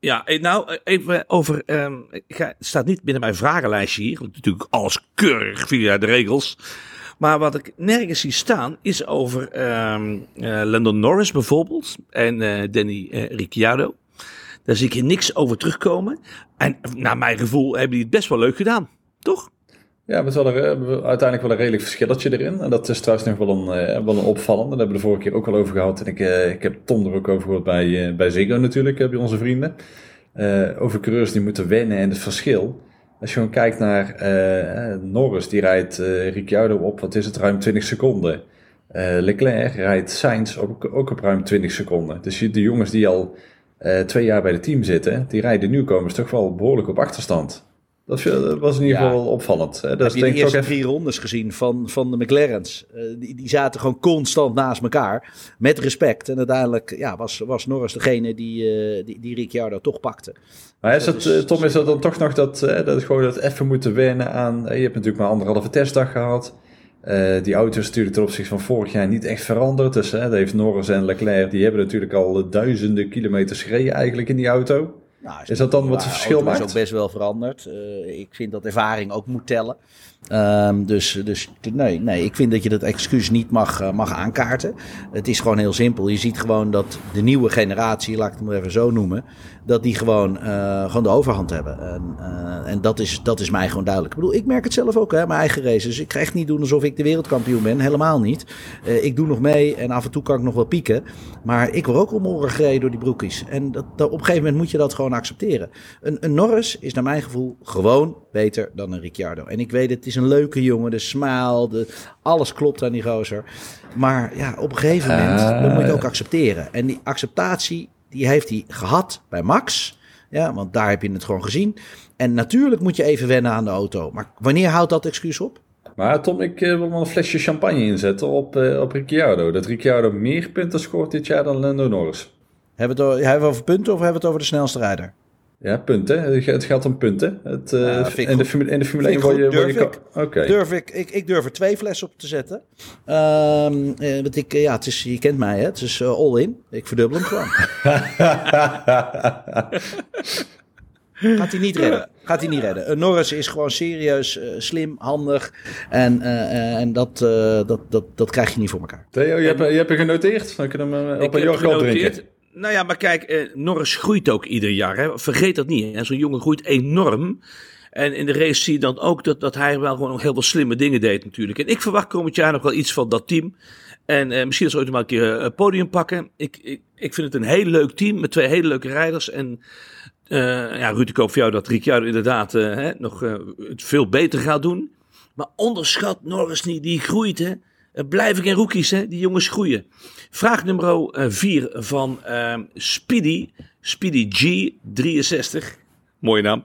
Ja, nou, even over. Um, het staat niet binnen mijn vragenlijstje hier. Want natuurlijk alles keurig via de regels. Maar wat ik nergens zie staan is over um, Norris bijvoorbeeld. En uh, Danny uh, Ricciardo. Daar zie ik hier niks over terugkomen. En naar mijn gevoel hebben die het best wel leuk gedaan. Toch? Ja, we hadden uiteindelijk wel een redelijk verschilletje erin. En dat is trouwens nog wel een, wel een opvallende. Daar hebben we de vorige keer ook al over gehad. En ik, ik heb Tom er ook over gehoord bij, bij Ziggo natuurlijk, bij onze vrienden. over coureurs die moeten wennen en het verschil. Als je gewoon kijkt naar Norris, die rijdt uh, Ricciardo op, wat is het, ruim 20 seconden. Leclerc rijdt Sainz ook, ook op ruim 20 seconden. Dus de jongens die al twee jaar bij het team zitten, die rijden nieuwkomers toch wel behoorlijk op achterstand. Dat was in ieder geval opvallend. Dat Heb je de eerste drie rondes gezien van, van de McLaren's? die, die zaten gewoon constant naast elkaar, met respect. En uiteindelijk ja, was, was Norris degene die, die, die Ricciardo toch pakte. Maar is het, is, Tom, is dat dan toch nog dat, dat het gewoon dat even moeten wennen aan... Je hebt natuurlijk maar anderhalve testdag gehad. Uh, die auto is natuurlijk ten opzichte van vorig jaar niet echt veranderd. Dus hè, heeft Norris en Leclerc, die hebben natuurlijk al duizenden kilometers gereden eigenlijk in die auto. Nou, is, is, dat dan wat het verschil maakt? is ook best wel veranderd. Uh, ik vind dat ervaring ook moet tellen. Um, dus dus nee, nee, ik vind dat je dat excuus niet mag, uh, mag aankaarten. Het is gewoon heel simpel. Je ziet gewoon dat de nieuwe generatie, laat ik het maar even zo noemen, dat die gewoon, uh, gewoon de overhand hebben. En, uh, en dat, is, dat is mij gewoon duidelijk. Ik bedoel, ik merk het zelf ook, hè, mijn eigen races. Ik ga echt niet doen alsof ik de wereldkampioen ben. Helemaal niet. ik doe nog mee en af en toe kan ik nog wel pieken. Maar ik word ook om oren gereden door die broekies. En dat, dat, op een gegeven moment moet je dat gewoon accepteren. Een, een Norris is naar mijn gevoel gewoon beter dan een Ricciardo. En ik weet het is een leuke jongen. De smile, de, alles klopt aan die gozer. Maar ja, op een gegeven moment uh, dan moet je het ook accepteren. En die acceptatie, die heeft hij gehad bij Max. Ja, want daar heb je het gewoon gezien. En natuurlijk moet je even wennen aan de auto. Maar wanneer houdt dat excuus op? Maar Tom, ik wil wel een flesje champagne inzetten op, uh, op Ricciardo. Dat Ricciardo meer punten scoort dit jaar dan Lando Norris. Hebben we het over, over punten of hebben we het over de snelste rijder? Ja, punten. Het gaat om punten. Het, uh, ja, in, de Formule, in de Formule 1 word je... Durf, je ik, okay. durf ik, ik, ik durf er twee flessen op te zetten. Um, eh, want ik, ja, het is, je kent mij, hè? het is uh, all in. Ik verdubbel hem gewoon. Gaat hij niet redden. Gaat hij niet redden. Uh, Norris is gewoon serieus, uh, slim, handig. En, uh, en dat, dat, dat, dat krijg je niet voor elkaar. Theo, je, hebt, je hebt je genoteerd. Dan kunnen we hem op een yoghurt drinken. Nou ja, maar kijk, eh, Norris groeit ook ieder jaar. Hè. Vergeet dat niet. Zo'n jongen groeit enorm. En in de race zie je dan ook dat, dat hij wel gewoon heel veel slimme dingen deed natuurlijk. En ik verwacht komend jaar nog wel iets van dat team. En eh, misschien zal ooit maar een keer een podium pakken. Ik, ik, ik vind het een heel leuk team met twee hele leuke rijders. En uh, ja, Ruud, ik hoop voor jou dat Ricciardo inderdaad uh, hè, nog het veel beter gaat doen. Maar onderschat Norris niet, die groeit hè. Blijven geen rookies hè, die jongens groeien. Vraag nummer 4 van uh, Speedy, Speedy G63. Mooie naam.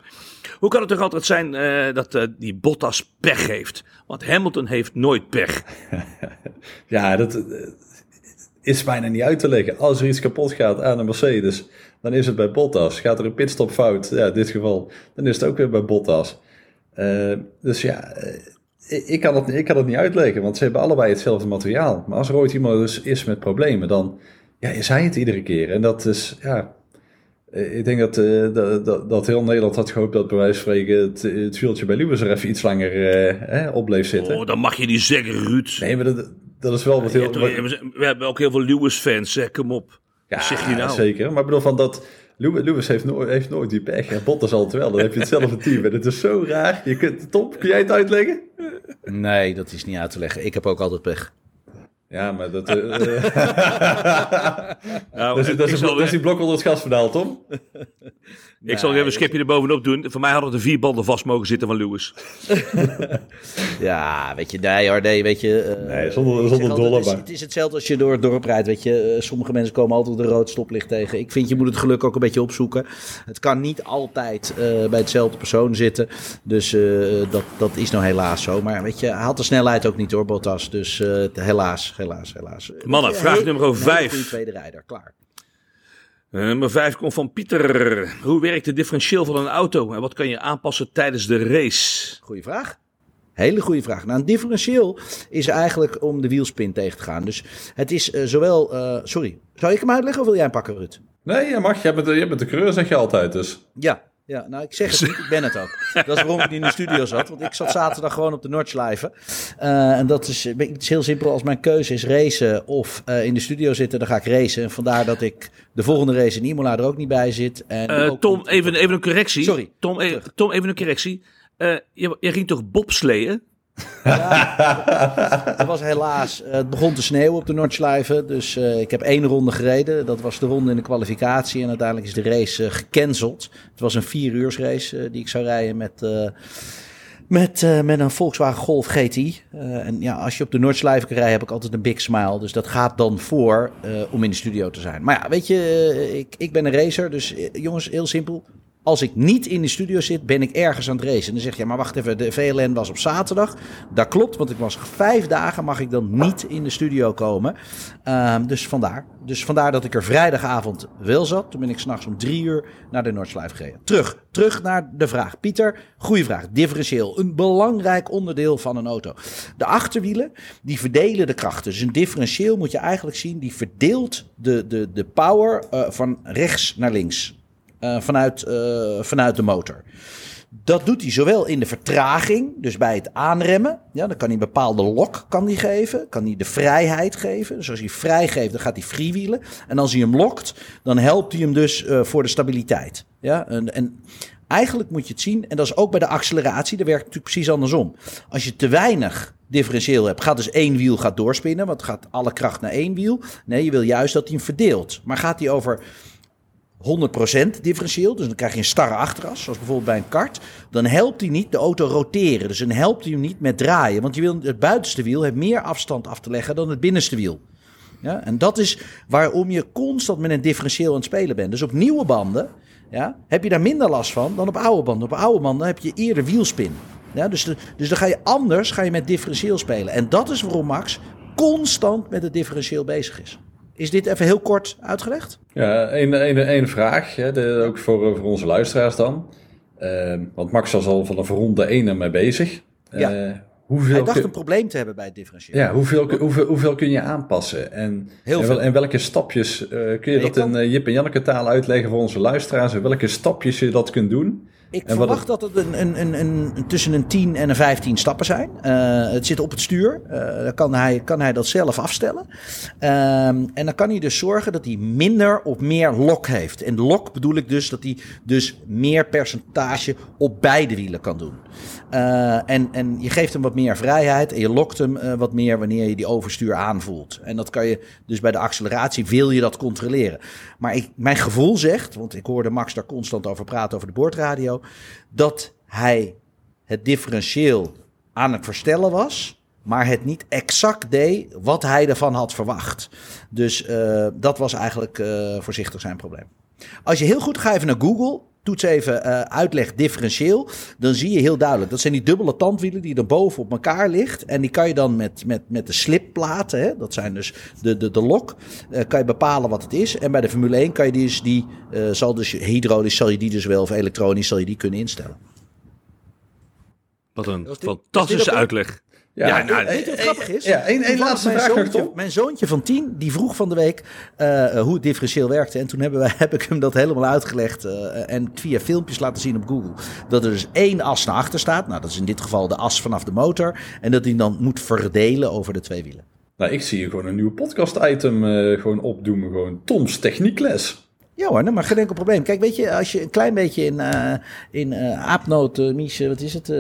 Hoe kan het toch altijd zijn uh, dat die Bottas pech heeft? Want Hamilton heeft nooit pech. ja, dat is bijna niet uit te leggen. Als er iets kapot gaat aan een Mercedes, dan is het bij Bottas. Gaat er een pitstop fout, ja, in dit geval, dan is het ook weer bij Bottas. Dus ja, ik kan, het, ik kan het niet uitleggen, want ze hebben allebei hetzelfde materiaal. Maar als er ooit iemand dus is met problemen, dan ja, is hij het iedere keer. En dat is, ja, ik denk dat, uh, dat, dat, heel Nederland had gehoopt dat bij wijze van spreken het, het wieltje bij Lewis er even iets langer uh, op bleef zitten. Oh, dat mag je niet zeggen, Ruud. Nee, maar dat, dat is wel wat heel... Ja, we hebben ook heel veel Lewis-fans, zeg, kom op. Ja, zeg je nou? zeker. Maar ik bedoel van dat... Lewis heeft, nooit, heeft nooit die pech en Bottas altijd wel. Dan heb je hetzelfde team en het is zo raar. Je kunt, Tom, kun jij het uitleggen? Nee, dat is niet uit te leggen. Ik heb ook altijd pech. Ja, maar dat... Uh, nou, dat, is, dat, is, dat is die blok onder het gaspedaal, Tom. Ik zal even een schipje erbovenop doen. Voor mij hadden de vier banden vast mogen zitten van Lewis. ja, weet je, nee hoor, nee, weet je. Uh, nee, zonder, zonder dollar. Het is, het is, hetzelfde als je door het dorp rijdt, weet je. Uh, sommige mensen komen altijd een rood stoplicht tegen. Ik vind, je moet het geluk ook een beetje opzoeken. Het kan niet altijd uh, bij hetzelfde persoon zitten. Dus dat, dat is nou helaas zo. Maar weet je, had de snelheid ook niet hoor, Bottas. Dus helaas, helaas, helaas. Mannen, vraag nummer 5. tweede rijder, klaar. Nummer 5 komt van Pieter. Hoe werkt de differentieel van een auto en wat kan je aanpassen tijdens de race? Goeie vraag. Hele goede vraag. Nou, een differentieel is eigenlijk om de wielspin tegen te gaan. Dus het is uh, zowel. Uh, sorry, zou ik hem uitleggen of wil jij hem pakken, Rut? Nee, je mag. Je bent, je bent de creur, zeg je altijd. Dus. Ja, ja, nou ik zeg het niet, ik ben het ook. Dat is waarom ik niet in de studio zat, want ik zat zaterdag gewoon op de Nordschleife. Uh, en dat is, het is heel simpel, als mijn keuze is racen of uh, in de studio zitten, dan ga ik racen. En vandaar dat ik de volgende race in Imola er ook niet bij zit. En uh, Tom, even, even een correctie. Sorry. Tom, e Tom even een correctie. Je, je, ging toch bobsleeën? Het was helaas. Het begon te sneeuwen op de Noordschleife. Dus uh, ik heb één ronde gereden. Dat was de ronde in de kwalificatie. En uiteindelijk is de race uh, gecanceld. Het was een vier uur race die ik zou rijden met, met, met een Volkswagen Golf GTI. en ja, als je op de Noordschleife kan rijden, heb ik altijd een big smile. Dus dat gaat dan voor om in de studio te zijn. Maar ja, weet je, ik, ik ben een racer. Dus jongens, heel simpel als ik niet in de studio zit, ben ik ergens aan het racen. En dan zeg je, maar wacht even, de VLN was op zaterdag. Dat klopt, want ik was vijf dagen, mag ik dan niet in de studio komen. Um, dus vandaar. Dus vandaar dat ik er vrijdagavond wel zat. Toen ben ik s'nachts om drie uur naar de Noordslijf gereden. Terug, terug naar de vraag. Pieter, goede vraag. Differentieel, een belangrijk onderdeel van een auto. De achterwielen, die verdelen de krachten. Dus een differentieel moet je eigenlijk zien, die verdeelt de, de, de power uh, van rechts naar links. Uh, vanuit, uh, vanuit de motor. Dat doet hij zowel in de vertraging, dus bij het aanremmen. Ja, dan kan hij een bepaalde lok kan hij geven. Kan hij de vrijheid geven. Dus als hij vrij geeft, dan gaat hij freewheelen. En als hij hem lokt, dan helpt hij hem dus uh, voor de stabiliteit. Ja, en, en eigenlijk moet je het zien, en dat is ook bij de acceleratie, dat werkt natuurlijk precies andersom. Als je te weinig differentieel hebt, gaat dus één wiel gaat doorspinnen, want gaat alle kracht naar één wiel. Nee, je wil juist dat hij hem verdeelt. Maar gaat hij over 100% differentieel, dus dan krijg je een starre achteras, zoals bijvoorbeeld bij een kart. Dan helpt hij niet de auto roteren, dus dan helpt hij hem niet met draaien. Want je wil, het buitenste wiel heeft meer afstand af te leggen dan het binnenste wiel. Ja, en dat is waarom je constant met een differentieel aan het spelen bent. Dus op nieuwe banden ja, heb je daar minder last van dan op oude banden. Op oude banden heb je eerder wielspin. Ja, dus, dus dan ga je anders ga je met differentieel spelen. En dat is waarom Max constant met het differentieel bezig is. Is dit even heel kort uitgelegd? Ja, één vraag, hè, de, ook voor, voor onze luisteraars dan. Uh, want Max was al van een ronde 1 ermee bezig. Ja. Uh, hoeveel Hij dacht een probleem te hebben bij het differentiëren. Ja, hoeveel, hoeveel, hoeveel kun je aanpassen? En, heel veel. en welke stapjes, uh, kun je dat kan... in Jip en Janneke taal uitleggen voor onze luisteraars? En welke stapjes je dat kunt doen? Ik en verwacht het... dat het een, een, een, een, tussen een 10 en een 15 stappen zijn. Uh, het zit op het stuur. Uh, dan kan hij, kan hij dat zelf afstellen. Uh, en dan kan hij dus zorgen dat hij minder of meer lok heeft. En lok bedoel ik dus dat hij dus meer percentage op beide wielen kan doen. En, en je geeft hem wat meer vrijheid en je lokt hem wat meer wanneer je die overstuur aanvoelt. En dat kan je dus bij de acceleratie wil je dat controleren. Maar ik, mijn gevoel zegt, want ik hoorde Max daar constant over praten over de boordradio dat hij het differentieel aan het verstellen was, maar het niet exact deed wat hij ervan had verwacht. Dus uh, dat was eigenlijk voorzichtig zijn probleem. Als je heel goed gaat even naar Google, toets even uh, uitleg differentieel, dan zie je heel duidelijk. Dat zijn die dubbele tandwielen die er boven op elkaar ligt. En die kan je dan met, met, met de slipplaten, hè, dat zijn dus de, de, de lok, uh, kan je bepalen wat het is. En bij de Formule 1 kan je dus die, uh, zal dus hydraulisch zal je die dus wel, of elektronisch zal je die kunnen instellen. Wat een fantastische uitleg. Ja, ja nou, weet je wat grappig is? Ja, één, één laatste mijn vraag zoontje, mijn zoontje van tien, die vroeg van de week uh, hoe het differentieel werkte. En toen hebben wij, heb ik hem dat helemaal uitgelegd uh, en via filmpjes laten zien op Google. Dat er dus één as naar achter staat. Nou, dat is in dit geval de as vanaf de motor. En dat die dan moet verdelen over de twee wielen. Nou, ik zie hier gewoon een nieuwe podcast-item uh, gewoon opdoen. Gewoon Toms techniekles. Ja hoor, maar geen enkel probleem. Kijk, weet je, als je een klein beetje in, uh, in uh, aapnoot, uh, Mies, wat is het,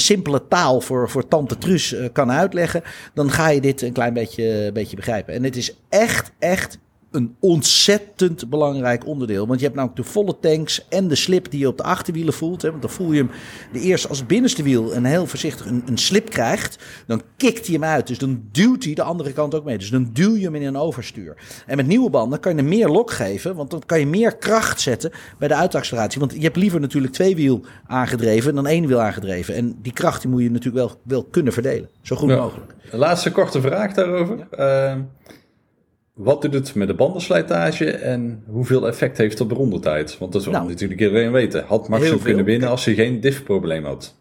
simpele taal voor, voor tante Truus kan uitleggen, dan ga je dit een klein beetje, beetje begrijpen. En het is echt, echt een ontzettend belangrijk onderdeel. Want je hebt namelijk de volle tanks en de slip die je op de achterwielen voelt. Hè, want dan voel je hem de eerste als het binnenste wiel een heel voorzichtig een, een slip krijgt. Dan kikt hij hem uit. Dus dan duwt hij de andere kant ook mee. Dus dan duw je hem in een overstuur. En met nieuwe banden kan je hem meer lok geven. Want dan kan je meer kracht zetten bij de uitacceleratie. Want je hebt liever natuurlijk twee wiel aangedreven dan één wiel aangedreven. En die kracht die moet je natuurlijk wel, wel kunnen verdelen. Zo goed ja. mogelijk. Laatste korte vraag daarover. Ja. Uh, wat doet het met de bandenslijtage en hoeveel effect heeft dat op de rondetijd? Want dat wil Nou. natuurlijk iedereen weten. Had Max kunnen winnen als hij geen diff-probleem had?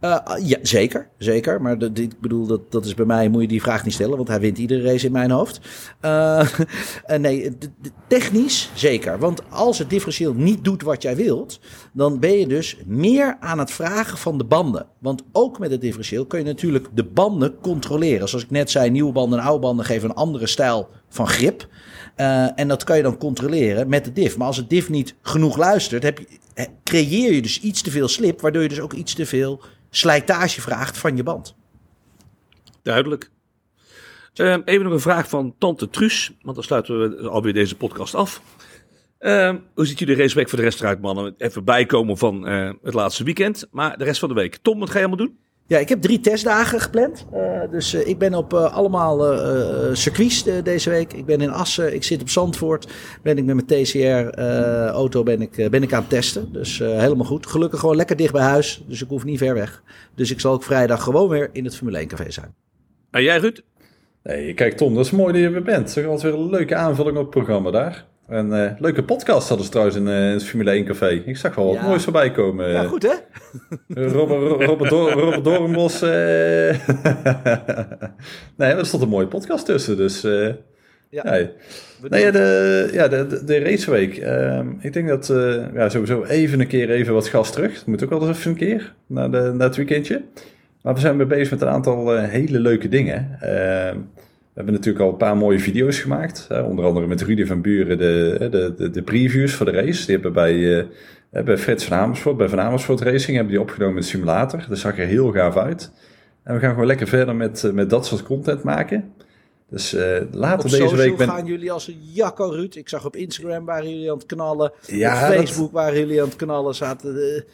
Eh, ja, zeker. Zeker. Maar dat, ik bedoel, dat, dat is bij mij, moet je die vraag niet stellen, want hij wint iedere race in mijn hoofd. Eh, eh, nee, technisch zeker. Want als het differentieel niet doet wat jij wilt, dan ben je dus meer aan het vragen van de banden. Want ook met het differentieel kun je natuurlijk de banden controleren. Zoals ik net zei, nieuwe banden en oude banden geven een andere stijl van grip. Eh, en dat kan je dan controleren met de diff. Maar als het diff niet genoeg luistert, heb je, creëer je dus iets te veel slip, waardoor je dus ook iets te veel slijtage vraagt van je band. Duidelijk. Ehm, even nog een vraag van Tante Truus, want dan sluiten we alweer deze podcast af. Ehm, hoe ziet de raceweek voor de rest eruit, mannen? Even bijkomen van eh, het laatste weekend, maar de rest van de week. Tom, wat ga je allemaal doen? Ja, ik heb drie testdagen gepland. Eh, dus eh, ik ben op eh, allemaal circuits deze week. Ik ben in Assen, ik zit op Zandvoort. Ben ik met mijn TCR-auto ben ik, ben ik aan het testen. Dus eh, helemaal goed. Gelukkig gewoon lekker dicht bij huis. Dus ik hoef niet ver weg. Dus ik zal ook vrijdag gewoon weer in het Formule 1 café zijn. En jij, Ruud? Nee, kijk Tom, dat is mooi dat je er bent. Zeg altijd weer een leuke aanvulling op het programma daar. En eh, leuke podcast hadden ze trouwens in, eh, in het Formule 1 café. Ik zag wel wat Ja. moois voorbij komen. Ja, goed hè? Robert, Robert, Dor- Robert eh. nee, er stond een mooie podcast tussen. Dus eh, Ja. nee. De, ja, de, de, de raceweek. Ehm, ik denk dat eh, ja, sowieso even een keer even wat gas terug. Dat moet ook altijd even een keer, na, de, het weekendje. Maar we zijn weer bezig met een aantal eh, hele leuke dingen. Ehm, we hebben natuurlijk al een paar mooie video's gemaakt. hè, onder andere met Rudy van Buren de, de, de, de previews voor de race. Die hebben bij, eh, bij Frits van Amersfoort, bij Van Amersfoort Racing, hebben die opgenomen met simulator. Dat zag er heel gaaf uit. En we gaan gewoon lekker verder met, eh, met dat soort content maken. Dus eh, later Op deze week ben gaan jullie als een Jacco Ruud. Ik zag op Instagram waren jullie aan het knallen. Ja, op dat- Facebook waren jullie aan het knallen. Zaten,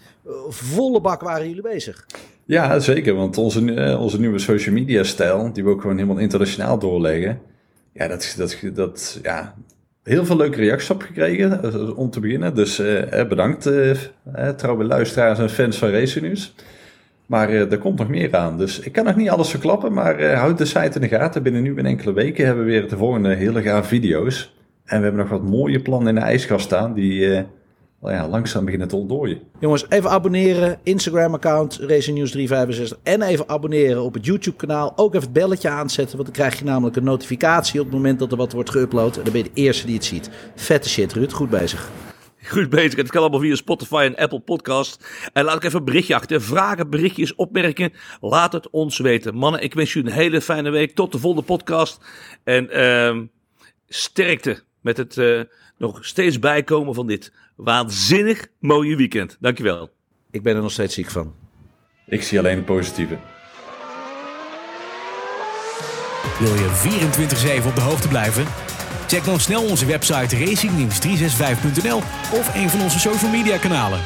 volle bak waren jullie bezig. Ja, zeker. Want onze, eh, onze nieuwe social media stijl, die we ook gewoon helemaal internationaal doorleggen. Ja, dat, dat, dat ja, heel veel leuke reacties op gekregen eh, om te beginnen. Dus eh, eh, bedankt, eh, eh, trouwe luisteraars en fans van Racing News. Maar eh, er komt nog meer aan. Dus ik kan nog niet alles verklappen, maar eh, houd de site in de gaten. Binnen nu en enkele weken hebben we weer de volgende hele gaaf video's. En we hebben nog wat mooie plannen in de ijskast staan die wel ja, langzaam beginnen te ontdooien. Jongens, even abonneren. Instagram-account Racing News 365. En even abonneren op het YouTube-kanaal. Ook even het belletje aanzetten. Want dan krijg je namelijk een notificatie op het moment dat er wat wordt geüpload. En dan ben je de eerste die het ziet. Vette shit, Ruud. Goed bezig. Goed bezig. Het kan allemaal via Spotify en Apple Podcast. En laat ik even een berichtje achter. Vragen, berichtjes, opmerkingen. Laat het ons weten. Mannen, ik wens jullie een hele fijne week. Tot de volgende podcast. En ehm, sterkte met het eh, nog steeds bijkomen van dit waanzinnig mooie weekend. Dankjewel. Ik ben er nog steeds ziek van. Ik zie alleen het positieve. Wil je 24-7 op de hoogte blijven? Check dan snel onze website racingnieuws365.nl of een van onze social media kanalen.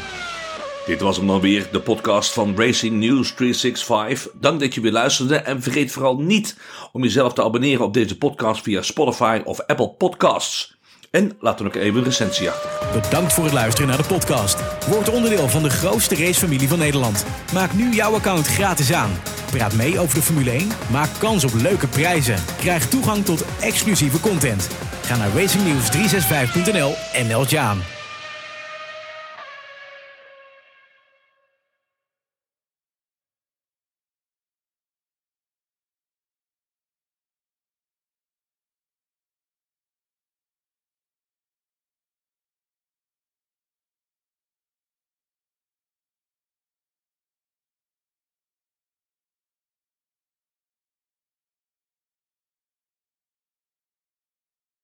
Dit was hem dan weer, de podcast van Racing News 365. Dank dat je weer luisterde en vergeet vooral niet om jezelf te abonneren op deze podcast via Spotify of Apple Podcasts. En laat dan ook even een recensie achter. Bedankt voor het luisteren naar de podcast. Word onderdeel van de grootste racefamilie van Nederland. Maak nu jouw account gratis aan. Praat mee over de Formule 1, maak kans op leuke prijzen. Krijg toegang tot exclusieve content. Ga naar racingnews365.nl en meld je aan.